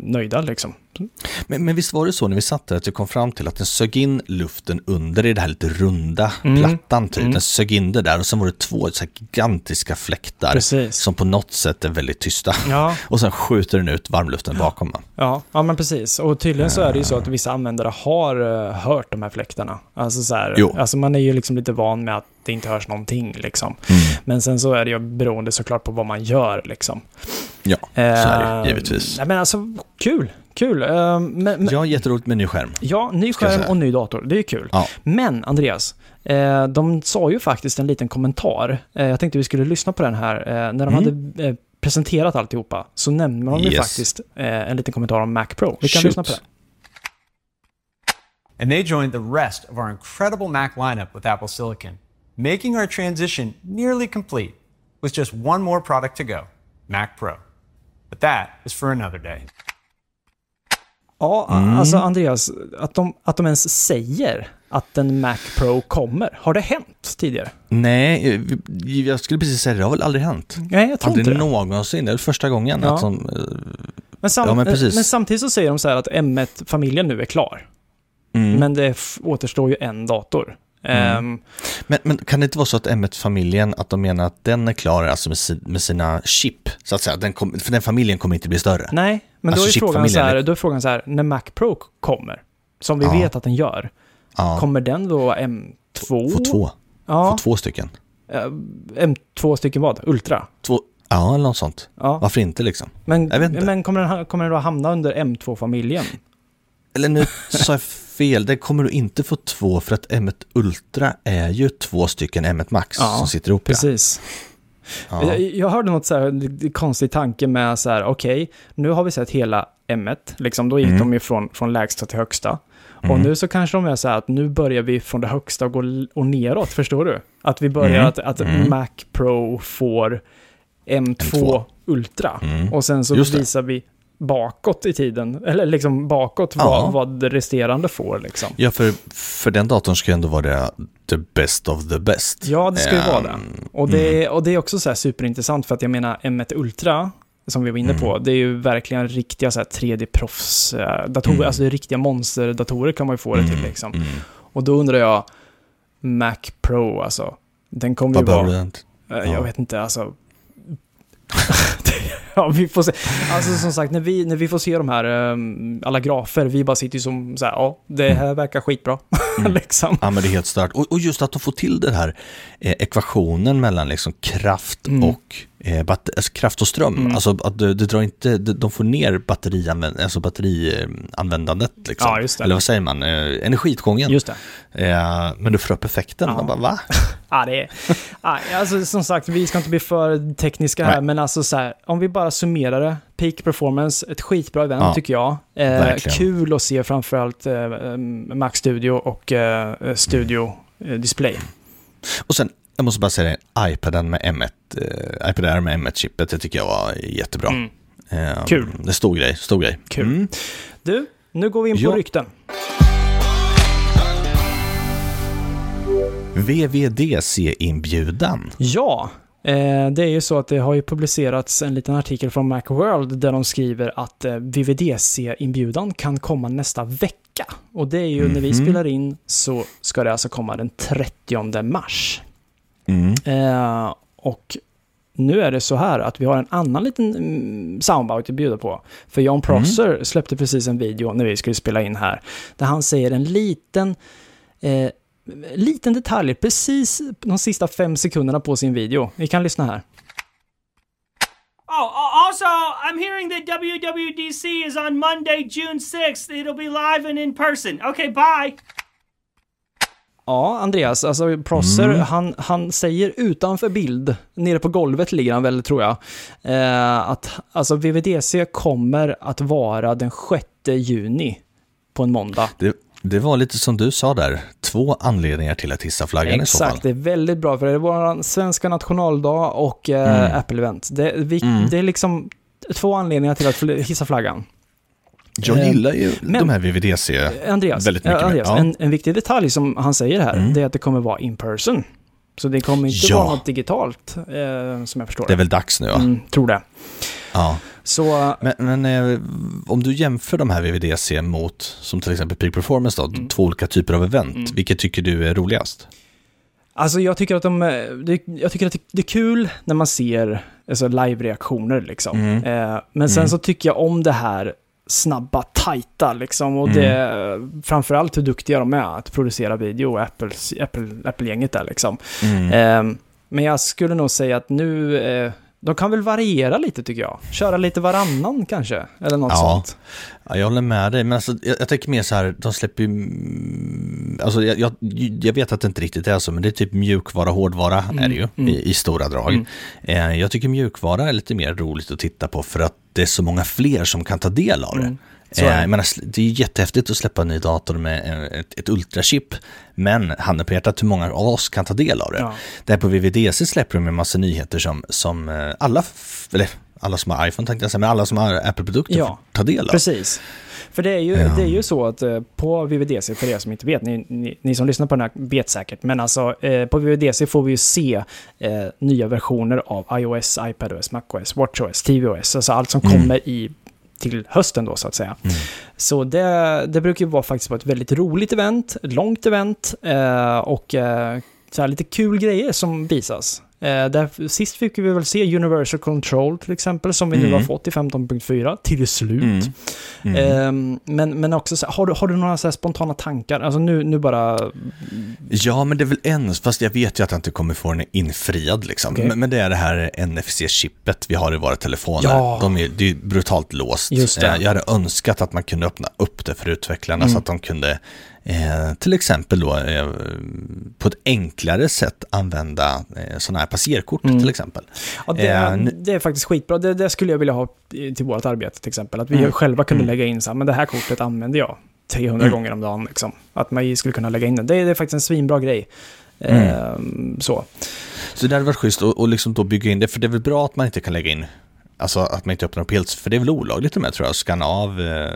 Speaker 1: nöjda liksom.
Speaker 2: Men, men visst var det så när vi satt där att vi kom fram till att den sög in luften under i det här lite runda mm. plattan typ. Mm. Den sög in det där och sen var det två så gigantiska fläktar
Speaker 1: precis.
Speaker 2: som på något sätt är väldigt tysta.
Speaker 1: Ja.
Speaker 2: och sen skjuter den ut varmluften bakom.
Speaker 1: Ja, ja men precis. Och tydligen så är det ju så att vissa användare har uh, hört de här fläktarna. Alltså så här, jo. Alltså man är ju liksom lite van med att det inte hörs någonting liksom. Mm. Men sen så är det ju beroende såklart på vad man gör liksom.
Speaker 2: Ja, så är det givetvis.
Speaker 1: Nej men alltså, kul. Kul. Uh, men, men,
Speaker 2: ja, jätteroligt med ny skärm.
Speaker 1: Ja, ny skärm och ny dator. Det är kul. Ja. Men, Andreas, eh, de sa ju faktiskt en liten kommentar. Eh, jag tänkte vi skulle lyssna på den här. Eh, när de mm. hade eh, presenterat alltihopa så nämnde de yes. ju faktiskt eh, en liten kommentar om Mac Pro. Vi kan Shoot. lyssna på det.
Speaker 4: And they joined the rest of our incredible Mac lineup with Apple Silicon. making our transition nearly complete with just one more product to go Mac Pro. But that is for another day.
Speaker 1: Ja,
Speaker 2: Mm.
Speaker 1: alltså Andreas, att de, att de ens säger att en Mac Pro kommer. Har det hänt tidigare?
Speaker 2: Nej, eh, jag skulle precis säga det, det har väl aldrig hänt.
Speaker 1: Nej, jag tror
Speaker 2: Aldrig
Speaker 1: inte det.
Speaker 2: någonsin, det är första gången.
Speaker 1: Ja.
Speaker 2: Att de, eh,
Speaker 1: Men, sam-
Speaker 2: Ja, men precis.
Speaker 1: men samtidigt så säger de så här att M1-familjen nu är klar.
Speaker 2: Mm.
Speaker 1: Men det återstår ju en dator. Ehm,
Speaker 2: Men, men kan det inte vara så att M1-familjen, att de menar att den är klar alltså med, si, med sina chip, så att säga, den kom, för den familjen kommer inte bli större?
Speaker 1: nej, men
Speaker 2: Alltså
Speaker 1: då, är frågan så här, då är frågan så här, när Mac Pro kommer, som vi
Speaker 2: Ja.
Speaker 1: vet att den gör,
Speaker 2: Ja,
Speaker 1: kommer den då vara M2?
Speaker 2: få två,
Speaker 1: Ja,
Speaker 2: få två stycken.
Speaker 1: eh, M2 stycken vad? Ultra?
Speaker 2: Två, ja, eller något sånt.
Speaker 1: Ja,
Speaker 2: Varför inte liksom?
Speaker 1: men,
Speaker 2: jag vet inte.
Speaker 1: men kommer, den, kommer den då hamna under M2-familjen?
Speaker 2: Eller nu sa jag fel, det kommer du inte få två för att M1 Ultra är ju två stycken M1 Max
Speaker 1: Ja,
Speaker 2: som sitter ihop.
Speaker 1: Precis.
Speaker 2: Ja.
Speaker 1: Jag, jag hörde något så här konstig tanke med så här, okej, nu har vi sett hela M1, liksom, då gick
Speaker 2: Mm.
Speaker 1: de ju från, från lägsta till högsta. Och
Speaker 2: Mm.
Speaker 1: nu så kanske de är så här att nu börjar vi från det högsta och gå och neråt, förstår du? Att vi börjar
Speaker 2: Mm.
Speaker 1: att, att
Speaker 2: Mm.
Speaker 1: Mac Pro får M2,
Speaker 2: M2.
Speaker 1: Ultra.
Speaker 2: Mm.
Speaker 1: Och sen så visar vi bakåt i tiden, eller liksom bakåt
Speaker 2: Ja.
Speaker 1: vad, vad det resterande får liksom.
Speaker 2: Ja, för, för den datorn ska ändå vara det, the best of the best.
Speaker 1: Ja, det ska ju vara det.
Speaker 2: Ehm,
Speaker 1: Och det, och det är också så superintressant för att jag menar M1 Ultra, som vi var inne på, det är ju verkligen riktiga så här 3D-proffs-datorer,
Speaker 2: Mm.
Speaker 1: alltså riktiga monsterdatorer kan man ju få det till
Speaker 2: mm,
Speaker 1: liksom.
Speaker 2: mm.
Speaker 1: Och då undrar jag, Mac Pro alltså, den kommer ju vara, eh,
Speaker 2: Ja.
Speaker 1: jag vet inte, alltså. ja, vi får se. Alltså som sagt, när vi, när vi får se de här, ehm, alla grafer, vi bara sitter ju som så här, ja, det här verkar skitbra.
Speaker 2: Mm.
Speaker 1: liksom.
Speaker 2: Ja, men det är helt stört. Och, och just att de får till den här eh, ekvationen mellan liksom kraft
Speaker 1: Mm.
Speaker 2: och eh, alltså kraft och ström.
Speaker 1: Mm.
Speaker 2: Alltså att det, det drar inte, det, de får ner batterianvänd, alltså batterianvändandet. Liksom.
Speaker 1: Ja.
Speaker 2: Eller vad säger man? Eh, energitgången.
Speaker 1: Just det.
Speaker 2: Eh, men du får upp effekten.
Speaker 1: Ja.
Speaker 2: Man bara, va?
Speaker 1: Ja, det är... Alltså, som sagt, vi ska inte bli för tekniska här,
Speaker 2: Nej.
Speaker 1: men alltså så här, om vi bara summerar det. Peak Performance, ett skitbra event
Speaker 2: Ja,
Speaker 1: tycker jag. Eh, kul att se framförallt eh, eh, Mac Studio och eh, Studio eh, Display.
Speaker 2: Och sen, jag måste bara säga det, iPaden med M1, eh, iPad Air med M1-chippet, det tycker jag var jättebra.
Speaker 1: Mm.
Speaker 2: Eh,
Speaker 1: Kul.
Speaker 2: Det stor grej, stor grej.
Speaker 1: Kul.
Speaker 2: Mm.
Speaker 1: Du, nu går vi in på
Speaker 2: Ja.
Speaker 1: rykten.
Speaker 2: VVDC-inbjudan.
Speaker 1: Ja, eh, det är ju så att det har ju publicerats en liten artikel från Macworld där de skriver att eh, VVDC-inbjudan kan komma nästa vecka. Och det är ju när vi
Speaker 2: Mhm.
Speaker 1: spelar in så ska det alltså komma den 30 mars.
Speaker 2: Mm.
Speaker 1: Eh, och nu är det så här att vi har en annan liten mm, soundbite att bjuda på. För John Prosser släppte precis en video när vi skulle spela in här. Där han säger en liten, eh, liten detalj, precis de sista fem sekunderna på sin video. Vi kan lyssna här.
Speaker 5: Oh, uh, also, I'm hearing that WWDC is on Monday, June 6th. It'll be live and in person. Okay, bye.
Speaker 1: Ja, Andreas, alltså Prosser, han, han säger utanför bild, nere på golvet ligger han väl tror jag, eh, att alltså VVDC kommer att vara den 6 juni på en måndag.
Speaker 2: Det, det var lite som du sa där, två anledningar till att hissa flaggan i så fall.
Speaker 1: Exakt, det är väldigt bra för det är vår svenska nationaldag och eh,
Speaker 2: Mm.
Speaker 1: Apple-event. Det, vi,
Speaker 2: Mm.
Speaker 1: det är liksom två anledningar till att hissa flaggan.
Speaker 2: Jag
Speaker 1: Eh,
Speaker 2: gillar ju
Speaker 1: men-
Speaker 2: de här VVDC.
Speaker 1: Andreas,
Speaker 2: Väldigt mycket
Speaker 1: eh, Andreas.
Speaker 2: Ja.
Speaker 1: en, en viktig detalj som han säger här,
Speaker 2: Mm.
Speaker 1: det är att det kommer vara in person. Så det kommer inte
Speaker 2: Ja.
Speaker 1: vara något digitalt, eh, som jag förstår
Speaker 2: Det är väl dags nu ja.
Speaker 1: Mm, tror det.
Speaker 2: ja.
Speaker 1: Så,
Speaker 2: Men, men eh, om du jämför de här VVDC mot, som till exempel Peak Performance då, två olika typer av event,
Speaker 1: Mm.
Speaker 2: vilket tycker du är roligast?
Speaker 1: alltså jag tycker att de, eh, det, jag tycker att det, det är kul när man ser alltså, live-reaktioner liksom.
Speaker 2: Mm.
Speaker 1: Eh, men sen
Speaker 2: Mm.
Speaker 1: så tycker jag om det här snabba, tajta liksom. Och
Speaker 2: Mm.
Speaker 1: det, framförallt hur duktiga de är att producera video, Apples, Apple, Apple-gänget där liksom.
Speaker 2: Mm.
Speaker 1: Eh, men jag skulle nog säga att nu, eh, de kan väl variera lite tycker jag. Köra lite varannan kanske, eller något
Speaker 2: Ja.
Speaker 1: sånt.
Speaker 2: Ja, jag håller med dig, men alltså, jag, jag tänker mer så här, de släpper ju, mm, alltså jag, jag, jag vet att det inte riktigt är så, men det är typ mjukvara, hårdvara är det ju
Speaker 1: mm.
Speaker 2: i, i stora drag.
Speaker 1: Mm.
Speaker 2: Eh, jag tycker mjukvara är lite mer roligt att titta på för att det är så många fler som kan ta del av det.
Speaker 1: Så.
Speaker 2: Eh, jag menar, sl- det är ju jättehäftigt att släppa en ny dator med ett, ett ultrachip, men handen på hjärtat, hur många av oss kan ta del av det?
Speaker 1: Ja.
Speaker 2: Där på VVDC släpper de en massa nyheter som, som eh, alla, eller alla som har iPhone tänkte jag säga, men alla som har Apple-produkter
Speaker 1: Ja,
Speaker 2: ta del av.
Speaker 1: Precis. För det är ju,
Speaker 2: Ja.
Speaker 1: det är ju så att eh, på VVDC, för er som inte vet, ni, ni, ni som lyssnar på den här vet säkert, men alltså eh, på VVDC får vi ju se eh, nya versioner av iOS, iPadOS, MacOS, WatchOS, tvOS, alltså allt som
Speaker 2: Mm.
Speaker 1: kommer i till hösten då så att säga. Så det, det brukar ju vara faktiskt vara ett väldigt roligt event, ett långt event eh, och eh, så här lite kul grejer som visas. Eh, där, sist fick vi väl se Universal Control till exempel, som vi nu
Speaker 2: Mm.
Speaker 1: har fått i 15.4 till slut.
Speaker 2: Mm. Mm.
Speaker 1: Ehm, men, men också, har, du, har du några så spontana tankar? Alltså nu, nu bara...
Speaker 2: Ja, men det är väl en, fast jag vet ju att jag inte kommer få den infriad liksom.
Speaker 1: Okej.
Speaker 2: Men, men det är det här NFC-chippet vi har i våra telefoner.
Speaker 1: Ja.
Speaker 2: De är, det är brutalt låst. Eh, Jag hade önskat att man kunde öppna upp det för utvecklarna
Speaker 1: Mm.
Speaker 2: så att de kunde eh, till exempel då eh, på ett enklare sätt använda eh, sådana här passerkort
Speaker 1: Mm.
Speaker 2: till exempel.
Speaker 1: Ja, det,
Speaker 2: Eh, nu-
Speaker 1: det är faktiskt skitbra. Det, det skulle jag vilja ha till vårt arbete till exempel. Att vi
Speaker 2: Mm.
Speaker 1: själva kunde
Speaker 2: Mm.
Speaker 1: lägga in så här, men det här kortet använder jag 300
Speaker 2: Mm.
Speaker 1: gånger om dagen. Liksom. Att man skulle kunna lägga in det. Det är, det är faktiskt en svinbra grej.
Speaker 2: Mm.
Speaker 1: Ehm, så.
Speaker 2: Så det hade varit schysst att och liksom då bygga in det, för det är väl bra att man inte kan lägga in Alltså att man inte öppnar upp helt, för det är väl olagligt med tror jag, att scanna av, eh,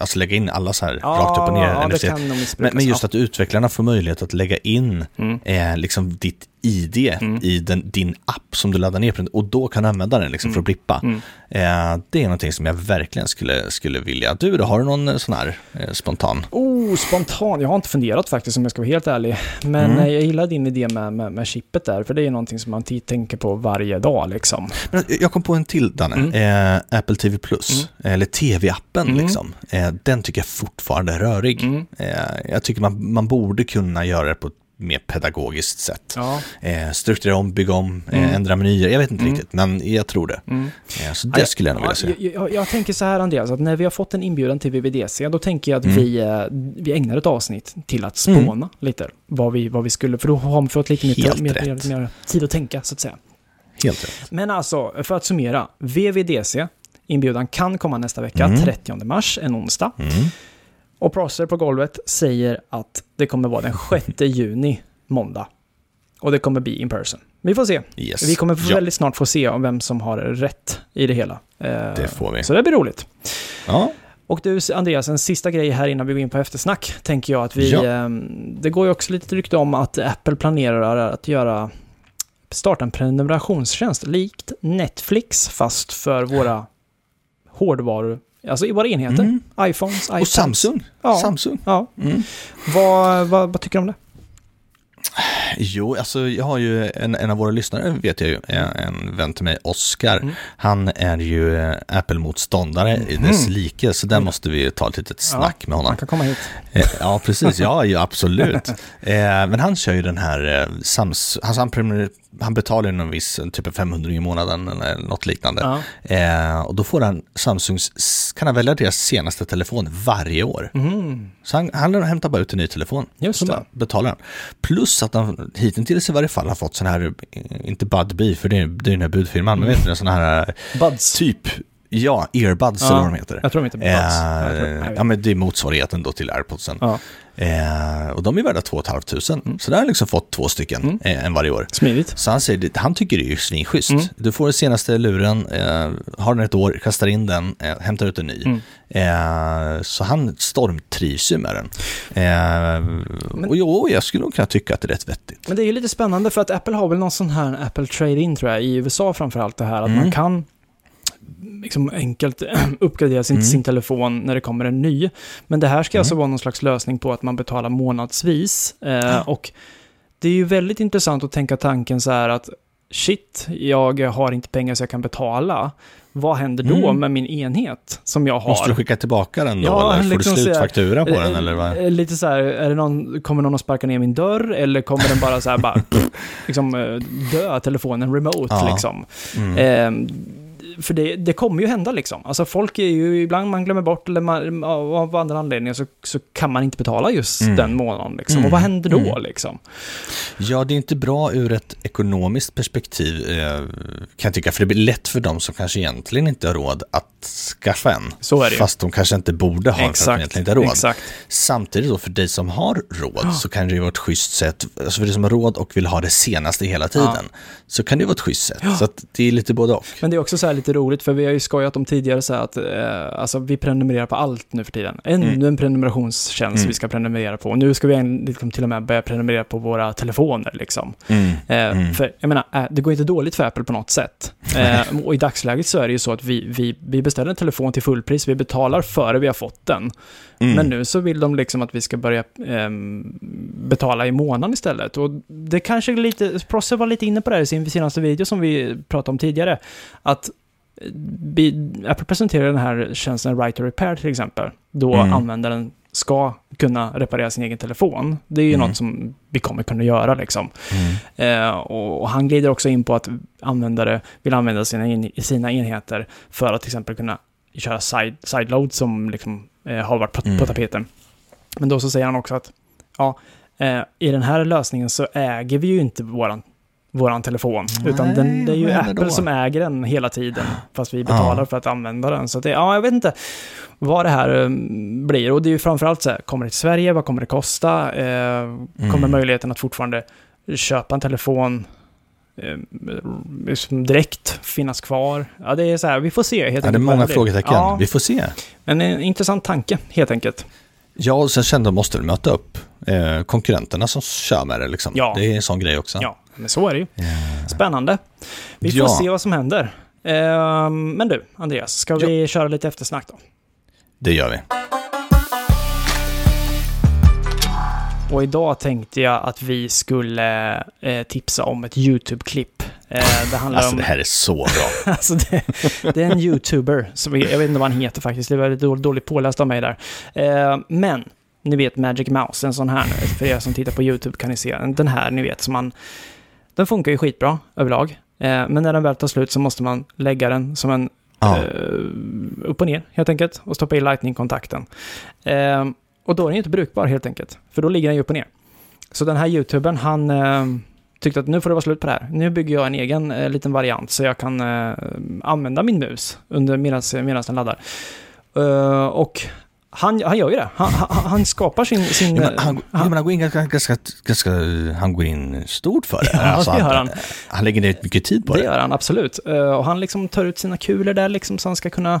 Speaker 2: alltså lägga in alla så här rakt upp och ner.
Speaker 1: Ja, missbrukas.
Speaker 2: Men, men just
Speaker 1: ja.
Speaker 2: att utvecklarna får möjlighet att lägga in
Speaker 1: Mm.
Speaker 2: eh, liksom ditt ID
Speaker 1: Mm.
Speaker 2: i den, din app som du laddar ner på och då kan du använda den liksom för att blippa.
Speaker 1: Mm.
Speaker 2: Eh, det är någonting som jag verkligen skulle, skulle vilja. Du då, har du någon eh, sån här eh, spontan?
Speaker 1: Oh, spontan. Jag har inte funderat faktiskt om jag ska vara helt ärlig. Men
Speaker 2: Mm.
Speaker 1: eh, jag gillar din idé med, med, med chippet där. För det är någonting som man tänker på varje dag liksom.
Speaker 2: Men jag kom på en till, Danne.
Speaker 1: Mm.
Speaker 2: Eh, Apple TV Plus, eller TV-appen
Speaker 1: Mm.
Speaker 2: liksom. Eh, den tycker jag fortfarande är rörig.
Speaker 1: Mm.
Speaker 2: Eh, jag tycker man, man borde kunna göra det på ett mer pedagogiskt sätt.
Speaker 1: Ja.
Speaker 2: Eh, strukturera om, bygga om,
Speaker 1: Mm.
Speaker 2: eh, ändra menyer. Jag vet inte
Speaker 1: Mm.
Speaker 2: riktigt, men jag tror det.
Speaker 1: Mm.
Speaker 2: Eh, så det skulle jag nog vilja
Speaker 1: Ja,
Speaker 2: se.
Speaker 1: Jag, jag, jag tänker så här Andreas, att när vi har fått en inbjudan till VVDC, då tänker jag att
Speaker 2: Mm.
Speaker 1: vi, eh, vi ägnar ett avsnitt till att spåna lite. Vad vi, vad vi skulle, för då har vi fått lite mer, mer, mer, mer tid att tänka så att säga.
Speaker 2: Helt rätt.
Speaker 1: Men alltså, för att summera. VVDC, inbjudan kan komma nästa vecka,
Speaker 2: Mm.
Speaker 1: 30 mars, en onsdag. Och Prosser på golvet säger att det kommer vara den 6 juni, måndag. Och det kommer bli in person. Vi får se.
Speaker 2: Yes.
Speaker 1: Vi kommer
Speaker 2: ja,
Speaker 1: väldigt snart få se om vem som har rätt i det hela. Eh,
Speaker 2: Det får vi.
Speaker 1: Så det blir roligt.
Speaker 2: Ja.
Speaker 1: Och du Andreas, en sista grej här innan vi går in på eftersnack, tänker jag att vi...
Speaker 2: Ja.
Speaker 1: ehm, det går ju också lite rykte om att Apple planerar att göra... Starta en prenumerationstjänst likt Netflix, fast för våra hårdvaror, alltså i våra enheter.
Speaker 2: Mm.
Speaker 1: iPhones, iPads.
Speaker 2: Och Samsung.
Speaker 1: Ja.
Speaker 2: Samsung.
Speaker 1: Ja.
Speaker 2: Mm.
Speaker 1: Vad, vad, vad tycker du om det?
Speaker 2: Jo, alltså jag har ju en, en av våra lyssnare, vet jag ju, en, en vän till mig, Oscar.
Speaker 1: Mm.
Speaker 2: Han är ju eh, Apple-motståndare i dess like, så där måste vi ta ett litet snack med honom.
Speaker 1: Man kan komma hit.
Speaker 2: Eh, Ja, precis. Ja, ja absolut. Eh, Men han kör ju den här Sams... Alltså han, prenumer- han betalar någon viss, typ 500 i månaden eller något liknande.
Speaker 1: Ja.
Speaker 2: Eh, och då får han Samsungs, kan han välja deras senaste telefon varje år.
Speaker 1: Mm.
Speaker 2: Så han, han hämtar bara ut en ny telefon.
Speaker 1: Just
Speaker 2: så
Speaker 1: det.
Speaker 2: betalar han. Plus att han hittills i varje fall har fått sån här, eh, inte Budbee, för det är, det är den här budfirman, men vet du, sån här eh,
Speaker 1: Buds.
Speaker 2: typ, ja, earbuds
Speaker 1: Ja,
Speaker 2: eller vad de heter.
Speaker 1: Jag tror de heter Buds.
Speaker 2: Eh, ja, men det är motsvarigheten då till airpodsen.
Speaker 1: Ja.
Speaker 2: Eh, och de är värda 2 500.
Speaker 1: Mm.
Speaker 2: Så där har han liksom fått två stycken eh, en varje år.
Speaker 1: Smidigt.
Speaker 2: Så han, säger, han tycker det är ju svinschysst.
Speaker 1: Mm.
Speaker 2: Du får den senaste luren, eh, har den ett år, kastar in den, eh, hämtar ut en ny.
Speaker 1: Mm.
Speaker 2: Eh, så han stormtrivs ju med den. Eh, och jo, jag skulle nog kunna tycka att det är rätt vettigt.
Speaker 1: Men det är ju lite spännande för att Apple har väl någon sån här Apple Trade-In tror jag, i USA framförallt det här att
Speaker 2: Mm.
Speaker 1: man kan liksom enkelt uppgradera sin,
Speaker 2: Mm.
Speaker 1: sin telefon när det kommer en ny. Men det här ska
Speaker 2: Mm.
Speaker 1: alltså vara någon slags lösning på att man betalar månadsvis. Eh, och det är ju väldigt intressant att tänka tanken så här att shit, jag har inte pengar så jag kan betala. Vad händer då
Speaker 2: Mm.
Speaker 1: med min enhet som jag har?
Speaker 2: Måste du skicka tillbaka den då,
Speaker 1: Ja,
Speaker 2: eller får
Speaker 1: liksom
Speaker 2: du slutfaktura på den,
Speaker 1: Eh,
Speaker 2: eller vad?
Speaker 1: eh, Lite så här, är det någon, kommer någon att sparka ner min dörr eller kommer den bara så här bara, liksom eh, dö telefonen remote
Speaker 2: Ja.
Speaker 1: liksom?
Speaker 2: Mm.
Speaker 1: Eh, för det, det kommer ju hända liksom. Alltså folk är ju, ibland man glömmer bort eller man, av andra anledningar så, så kan man inte betala just
Speaker 2: Mm.
Speaker 1: den månaden liksom.
Speaker 2: Mm.
Speaker 1: Och vad händer då
Speaker 2: Mm.
Speaker 1: liksom?
Speaker 2: Ja, det är inte bra ur ett ekonomiskt perspektiv eh, kan jag tycka, för det blir lätt för dem som kanske egentligen inte har råd att skaffa en.
Speaker 1: Så är det.
Speaker 2: Fast de kanske inte borde ha en för att de egentligen inte har råd.
Speaker 1: exakt.
Speaker 2: Samtidigt då för dig som har råd så kan det ju vara ett schysst sätt, alltså för dig som har råd och vill ha det senaste hela tiden, så kan det ju vara ett schysst sätt. Så att det är lite både och.
Speaker 1: Men det är också så här lite roligt, för vi har ju skojat om tidigare så här att eh, alltså, vi prenumererar på allt nu för tiden. Ännu
Speaker 2: Mm.
Speaker 1: en prenumerationstjänst
Speaker 2: Mm.
Speaker 1: vi ska prenumerera på. Och nu ska vi en- liksom, till och med börja prenumerera på våra telefoner. Liksom. Eh,
Speaker 2: Mm.
Speaker 1: För jag menar, eh, det går inte dåligt för Apple på något sätt. Eh, och i dagsläget så är det ju så att vi, vi, vi beställer en telefon till fullpris, vi betalar före vi har fått den.
Speaker 2: Mm.
Speaker 1: Men nu så vill de liksom att vi ska börja ehm, betala i månaden istället. Och det kanske lite, Prosser var lite inne på det här i sin senaste video som vi pratade om tidigare. Att Apple presenterar den här tjänsten Right to Repair till exempel. Då
Speaker 2: Mm.
Speaker 1: användaren ska kunna reparera sin egen telefon. Det är ju
Speaker 2: Mm.
Speaker 1: något som vi kommer kunna göra liksom.
Speaker 2: Mm.
Speaker 1: Eh, och han glider också in på att användare vill använda sina, en, sina enheter för att till exempel kunna köra side, sideload som liksom, eh, har varit på,
Speaker 2: Mm.
Speaker 1: på tapeten. Men då så säger han också att ja, eh, i den här lösningen så äger vi ju inte våran, våran telefon. utan
Speaker 2: Nej,
Speaker 1: den, det är ju Apple
Speaker 2: då?
Speaker 1: som äger den hela tiden. Fast vi betalar
Speaker 2: Ja.
Speaker 1: för att använda den. Så det, ja, jag vet inte vad det här eh, blir. Och det är ju framförallt så här, kommer det till Sverige? Vad kommer det kosta? Eh, Kommer
Speaker 2: Mm.
Speaker 1: möjligheten att fortfarande köpa en telefon eh, direkt finnas kvar? Ja, det är så här, vi får se helt
Speaker 2: Ja, det är många frågetecken.
Speaker 1: Ja,
Speaker 2: Vi får se.
Speaker 1: men en intressant tanke, helt enkelt.
Speaker 2: Ja, och sen kände de måste möta upp eh, konkurrenterna som kör med det. Liksom.
Speaker 1: Ja.
Speaker 2: Det är en sån grej också.
Speaker 1: Ja, men så är det ju.
Speaker 2: Eh,
Speaker 1: Spännande. Vi får
Speaker 2: Ja.
Speaker 1: se vad som händer. Eh, men du, Andreas, ska vi köra lite eftersnack då?
Speaker 2: Det gör vi.
Speaker 1: Och idag tänkte jag att vi skulle eh, tipsa om ett YouTube-klipp. Eh, det handlar
Speaker 2: Alltså
Speaker 1: om...
Speaker 2: det här är så bra.
Speaker 1: Alltså det, det är en YouTuber, som, jag vet inte vad han heter faktiskt, det var lite dåligt, dåligt påläst av mig där. Eh, men, ni vet Magic Mouse, en sån här nu, för er som tittar på YouTube kan ni se, den här ni vet som man, den funkar ju skitbra överlag. Eh, men när den väl tar slut så måste man lägga den som en
Speaker 2: Ja.
Speaker 1: eh, upp och ner helt enkelt och stoppa i lightning-kontakten. Eh, och då är den ju inte brukbar helt enkelt, för då ligger den ju upp och ner. Så den här YouTubern, han tyckte att nu får det vara slut på det här. Nu bygger jag en egen eh, liten variant så jag kan eh, använda min mus under medan den laddar. Eh, och han, han gör ju det. Han, han, han skapar sin... sin
Speaker 2: Ja, men han, ja, men han går in ganska, ganska, ganska, han går in stort för det.
Speaker 1: Ja, det gör han.
Speaker 2: han lägger ner mycket tid på
Speaker 1: Det
Speaker 2: det.
Speaker 1: gör han absolut. Eh, och han liksom tar ut sina kulor där liksom så han ska kunna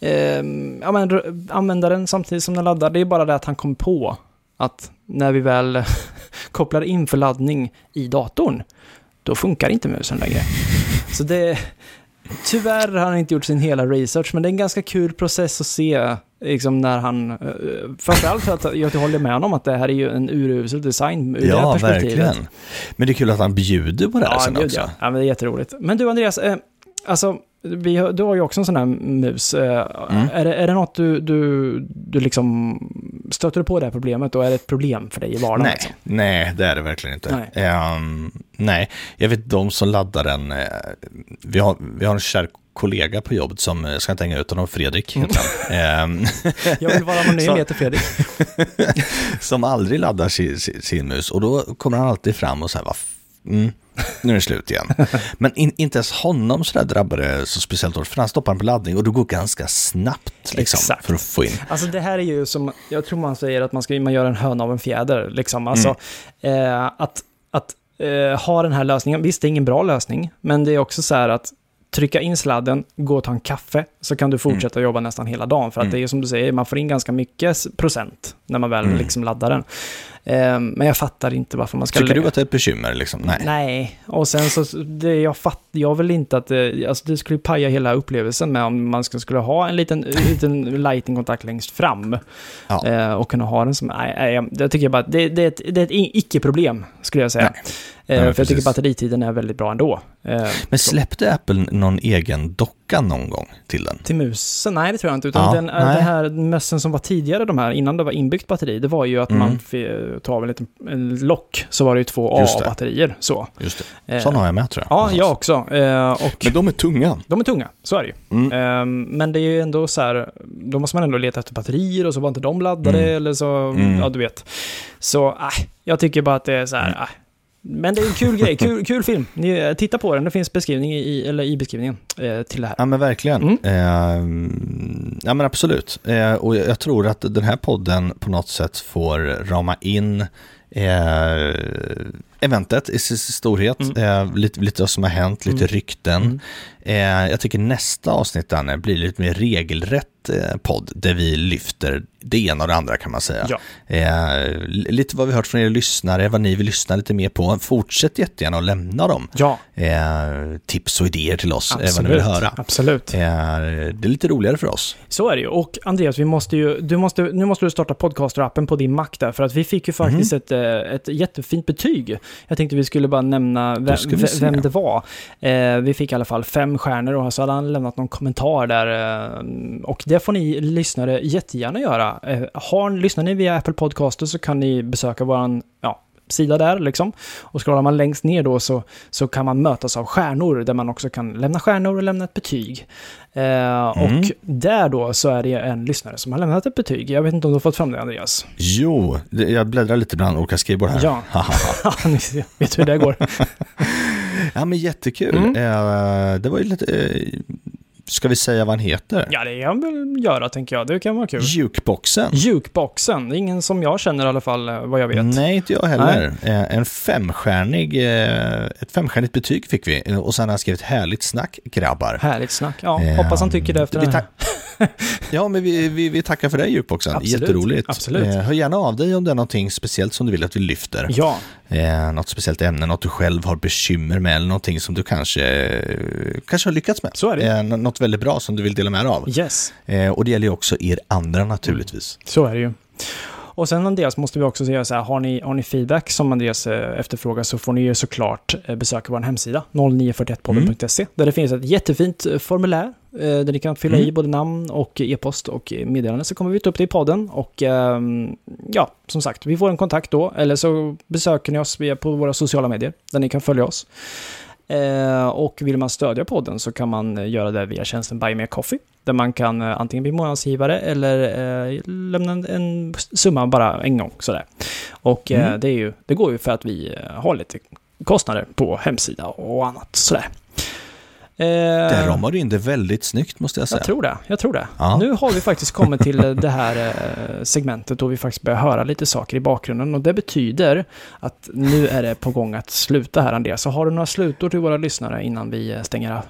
Speaker 1: eh, r- använda den samtidigt som den laddar. Det är bara det att han kom på att när vi väl kopplar in för laddning i datorn, då funkar inte musen längre. Så det... Tyvärr har han inte gjort sin hela research, men det är en ganska kul process att se liksom när han... eh, Framförallt för att jag håller med honom att det här är ju en urusel design ur det här
Speaker 2: Ja,
Speaker 1: perspektivet.
Speaker 2: verkligen. Men det är kul att han bjuder på det här
Speaker 1: Ja,
Speaker 2: sen också.
Speaker 1: ja. ja, men det är jätteroligt. Men du Andreas, eh, alltså, vi du har ju också en sån här mus. Eh,
Speaker 2: Mm.
Speaker 1: är, det, är det något du, du, du liksom stöter på det här problemet och är det ett problem för dig i vardagen?
Speaker 2: Nej,
Speaker 1: Liksom?
Speaker 2: nej, det är det verkligen inte.
Speaker 1: Nej.
Speaker 2: Ehm, nej, jag vet de som laddar den. eh, vi, har, vi har en kär kollega på jobbet som, eh, jag ska inte hänga ut honom, Fredrik heter han. Ehm,
Speaker 1: Jag vill vara anonym, jag heter Fredrik.
Speaker 2: som aldrig laddar sin, sin, mus. Och då kommer han alltid fram och säger, mm, nu är det slut igen. Men in, inte ens honom så där drabbar det så speciellt hårt, för han stoppar den på laddning och det går ganska snabbt liksom,
Speaker 1: Exakt.
Speaker 2: för att få in.
Speaker 1: Alltså det här är ju som, jag tror man säger att man ska man gör en höna av en fjäder. Liksom. Alltså, eh, att att eh, ha den här lösningen, visst det är ingen bra lösning, men det är också så här att trycka in sladden, gå och ta en kaffe, så kan du fortsätta jobba nästan hela dagen. För att
Speaker 2: Mm.
Speaker 1: det är som du säger, man får in ganska mycket procent när man väl
Speaker 2: Mm.
Speaker 1: liksom laddar den. Eh, men jag fattar inte varför man ska...
Speaker 2: Tycker du att det är ett bekymmer? Liksom? Nej.
Speaker 1: Nej, och sen så, det, jag fatt, jag vill inte att det, alltså det skulle paja hela upplevelsen med om man skulle, ha en liten, liten lightning-kontakt längst fram.
Speaker 2: Ja.
Speaker 1: Eh, och kunna ha den som, nej, nej, jag- tycker bara att det, det, är ett, det är ett icke-problem, skulle jag säga.
Speaker 2: Nej.
Speaker 1: Eh,
Speaker 2: Nej,
Speaker 1: för jag tycker
Speaker 2: precis.
Speaker 1: batteritiden är väldigt bra ändå. Eh,
Speaker 2: Men släppte Apple någon egen docka klockan någon gång till den?
Speaker 1: Till musen? Nej, det tror jag inte. Utan
Speaker 2: Ja,
Speaker 1: den,
Speaker 2: nej.
Speaker 1: den här mössen som var tidigare, de här, innan det var inbyggt batteri, det var ju att
Speaker 2: Mm.
Speaker 1: man fick ta av en liten en lock, så var det ju två
Speaker 2: det.
Speaker 1: A-batterier. Så.
Speaker 2: Just det.
Speaker 1: Eh,
Speaker 2: Sån har jag med tror jag.
Speaker 1: Ja, jag också. Eh, och
Speaker 2: Men de är tunga.
Speaker 1: de är tunga, så är det ju.
Speaker 2: Mm.
Speaker 1: Ehm, men det är ju ändå så här, då måste man ändå leta efter batterier och så var inte de laddade
Speaker 2: Mm.
Speaker 1: eller så,
Speaker 2: Mm.
Speaker 1: ja du vet. Så, äh, jag tycker bara att det är så här,
Speaker 2: Mm.
Speaker 1: äh. Men det är en kul grej, kul, kul film. Ni, eh, titta på den, det finns beskrivning i, eller i beskrivningen eh, till det här.
Speaker 2: Ja men verkligen.
Speaker 1: Mm.
Speaker 2: Eh, ja men absolut. Eh, och jag, tror att den här podden på något sätt får rama in eh, eventet i sin storhet.
Speaker 1: Mm.
Speaker 2: Eh, lite, lite vad som har hänt, lite
Speaker 1: Mm.
Speaker 2: rykten.
Speaker 1: Mm.
Speaker 2: Eh, jag tycker nästa avsnitt Danne, blir lite mer regelrätt eh, podd där vi lyfter det ena och det andra kan man säga.
Speaker 1: Ja.
Speaker 2: Eh, lite vad vi hört från er lyssnare, vad ni vill lyssna lite mer på. Fortsätt jättegärna att lämna dem.
Speaker 1: Ja,
Speaker 2: tips och idéer till oss, eh, vad ni
Speaker 1: absolut.
Speaker 2: vill höra.
Speaker 1: Absolut.
Speaker 2: Det är lite roligare för oss.
Speaker 1: Så är det ju. Och Andreas, vi måste ju, du måste, nu måste du starta podcaster-appen på din Mac där, för att vi fick ju faktiskt ett, eh, ett jättefint betyg. Jag tänkte vi skulle bara nämna vem, vem det var. Vi fick i alla fall fem stjärnor och så hade han lämnat någon kommentar där. Eh, och det får ni lyssnare jättegärna göra. Eh, har, lyssnar ni via Apple Podcaster så kan ni besöka våran, ja, sida där liksom. Och scrollar man längst ner då så, så kan man mötas av stjärnor där man också kan lämna stjärnor och lämna ett betyg. Eh,
Speaker 2: Mm.
Speaker 1: Och där då så är det en lyssnare som har lämnat ett betyg. Jag vet inte om du har fått fram det Andreas?
Speaker 2: Jo, jag bläddrar lite bland olika skrivbord här.
Speaker 1: Ja. Ni vet hur det går.
Speaker 2: ja, men jättekul.
Speaker 1: Mm.
Speaker 2: Eh, det var ju lite... Eh, ska vi säga vad han heter?
Speaker 1: Ja, det kan väl göra tänker jag. Det kan vara kul.
Speaker 2: Jukeboxen.
Speaker 1: Jukeboxen, det är ingen som jag känner i alla fall, eh, vad jag vet.
Speaker 2: Nej, inte jag heller. Eh, en femstjärnig, eh, ett femstjärnigt betyg fick vi. Och sen har han skrivit härligt snack, grabbar.
Speaker 1: Härligt snack. Ja, hoppas han tycker det efter det här.
Speaker 2: Ja, men vi, vi, vi tackar för det Jukeboxen.
Speaker 1: Absolut,
Speaker 2: Jätteroligt.
Speaker 1: absolut.
Speaker 2: Eh, hör gärna av dig om det är någonting speciellt som du vill att vi lyfter.
Speaker 1: Ja,
Speaker 2: Eh, något speciellt ämne, något du själv har bekymmer med eller någonting som du kanske, eh, kanske har lyckats med.
Speaker 1: Så är det.
Speaker 2: Eh, nå- något väldigt bra som du vill dela med dig av.
Speaker 1: yes.
Speaker 2: Eh, och det gäller ju också er andra naturligtvis.
Speaker 1: Så är det ju. Och sen Andreas måste vi också säga så här, har ni, har ni feedback som Andreas eh, efterfrågar så får ni ju såklart eh, besöka vår hemsida, 0941podden.se, där det finns ett jättefint formulär där ni kan fylla i
Speaker 2: Mm.
Speaker 1: både namn och e-post och eh, meddelande så kommer vi ta upp det i podden och ehm, ja, som sagt, vi får en kontakt då eller så besöker ni oss via på våra sociala medier där ni kan följa oss. Eh, och vill man stödja podden så kan man eh, göra det via tjänsten Buy Me a Coffee. Där man kan eh, antingen bli månadsgivare eller eh, lämna en, summa bara en gång sådär. Och eh,
Speaker 2: Mm.
Speaker 1: det, ju, det går ju för att vi eh, har lite kostnader på hemsida och annat sådär. Eh,
Speaker 2: Där ramar du in det väldigt snyggt måste jag säga.
Speaker 1: jag tror det, jag tror det.
Speaker 2: Ja.
Speaker 1: Nu har vi faktiskt kommit till eh, det här eh, segmentet då vi faktiskt börjar höra lite saker i bakgrunden och det betyder att nu är det på gång att sluta här Andreas. Så har du några slutord till våra lyssnare innan vi eh, stänger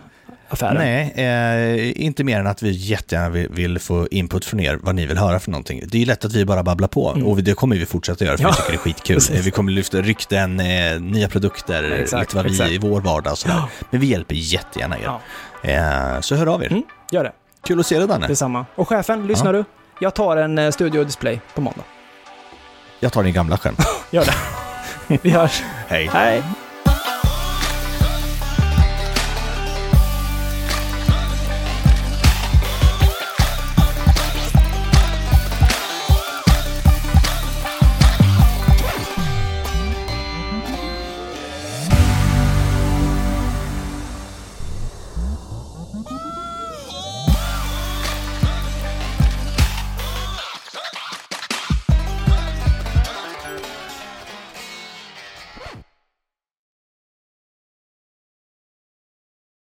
Speaker 1: affären?
Speaker 2: Nej, eh, inte mer än att vi jättegärna vill, vill få input från er, vad ni vill höra för någonting. Det är lätt att vi bara babblar på
Speaker 1: Mm.
Speaker 2: och det kommer vi fortsätta göra för
Speaker 1: Ja,
Speaker 2: vi tycker det är skitkul.
Speaker 1: precis.
Speaker 2: Vi kommer lyfta rykten, eh, nya produkter,
Speaker 1: Exakt,
Speaker 2: lite vad vi
Speaker 1: exakt.
Speaker 2: i vår vardag och sådär. Men vi hjälper jättegärna er.
Speaker 1: Ja,
Speaker 2: Eh, så hör av er.
Speaker 1: Mm. gör det.
Speaker 2: Kul att se dig Danne.
Speaker 1: Detsamma. Och chefen, lyssnar du? Jag tar en eh, Studio Display på måndag.
Speaker 2: Jag tar din gamla skärm.
Speaker 1: Gör det. Vi hörs.
Speaker 2: Hej.
Speaker 1: Hej!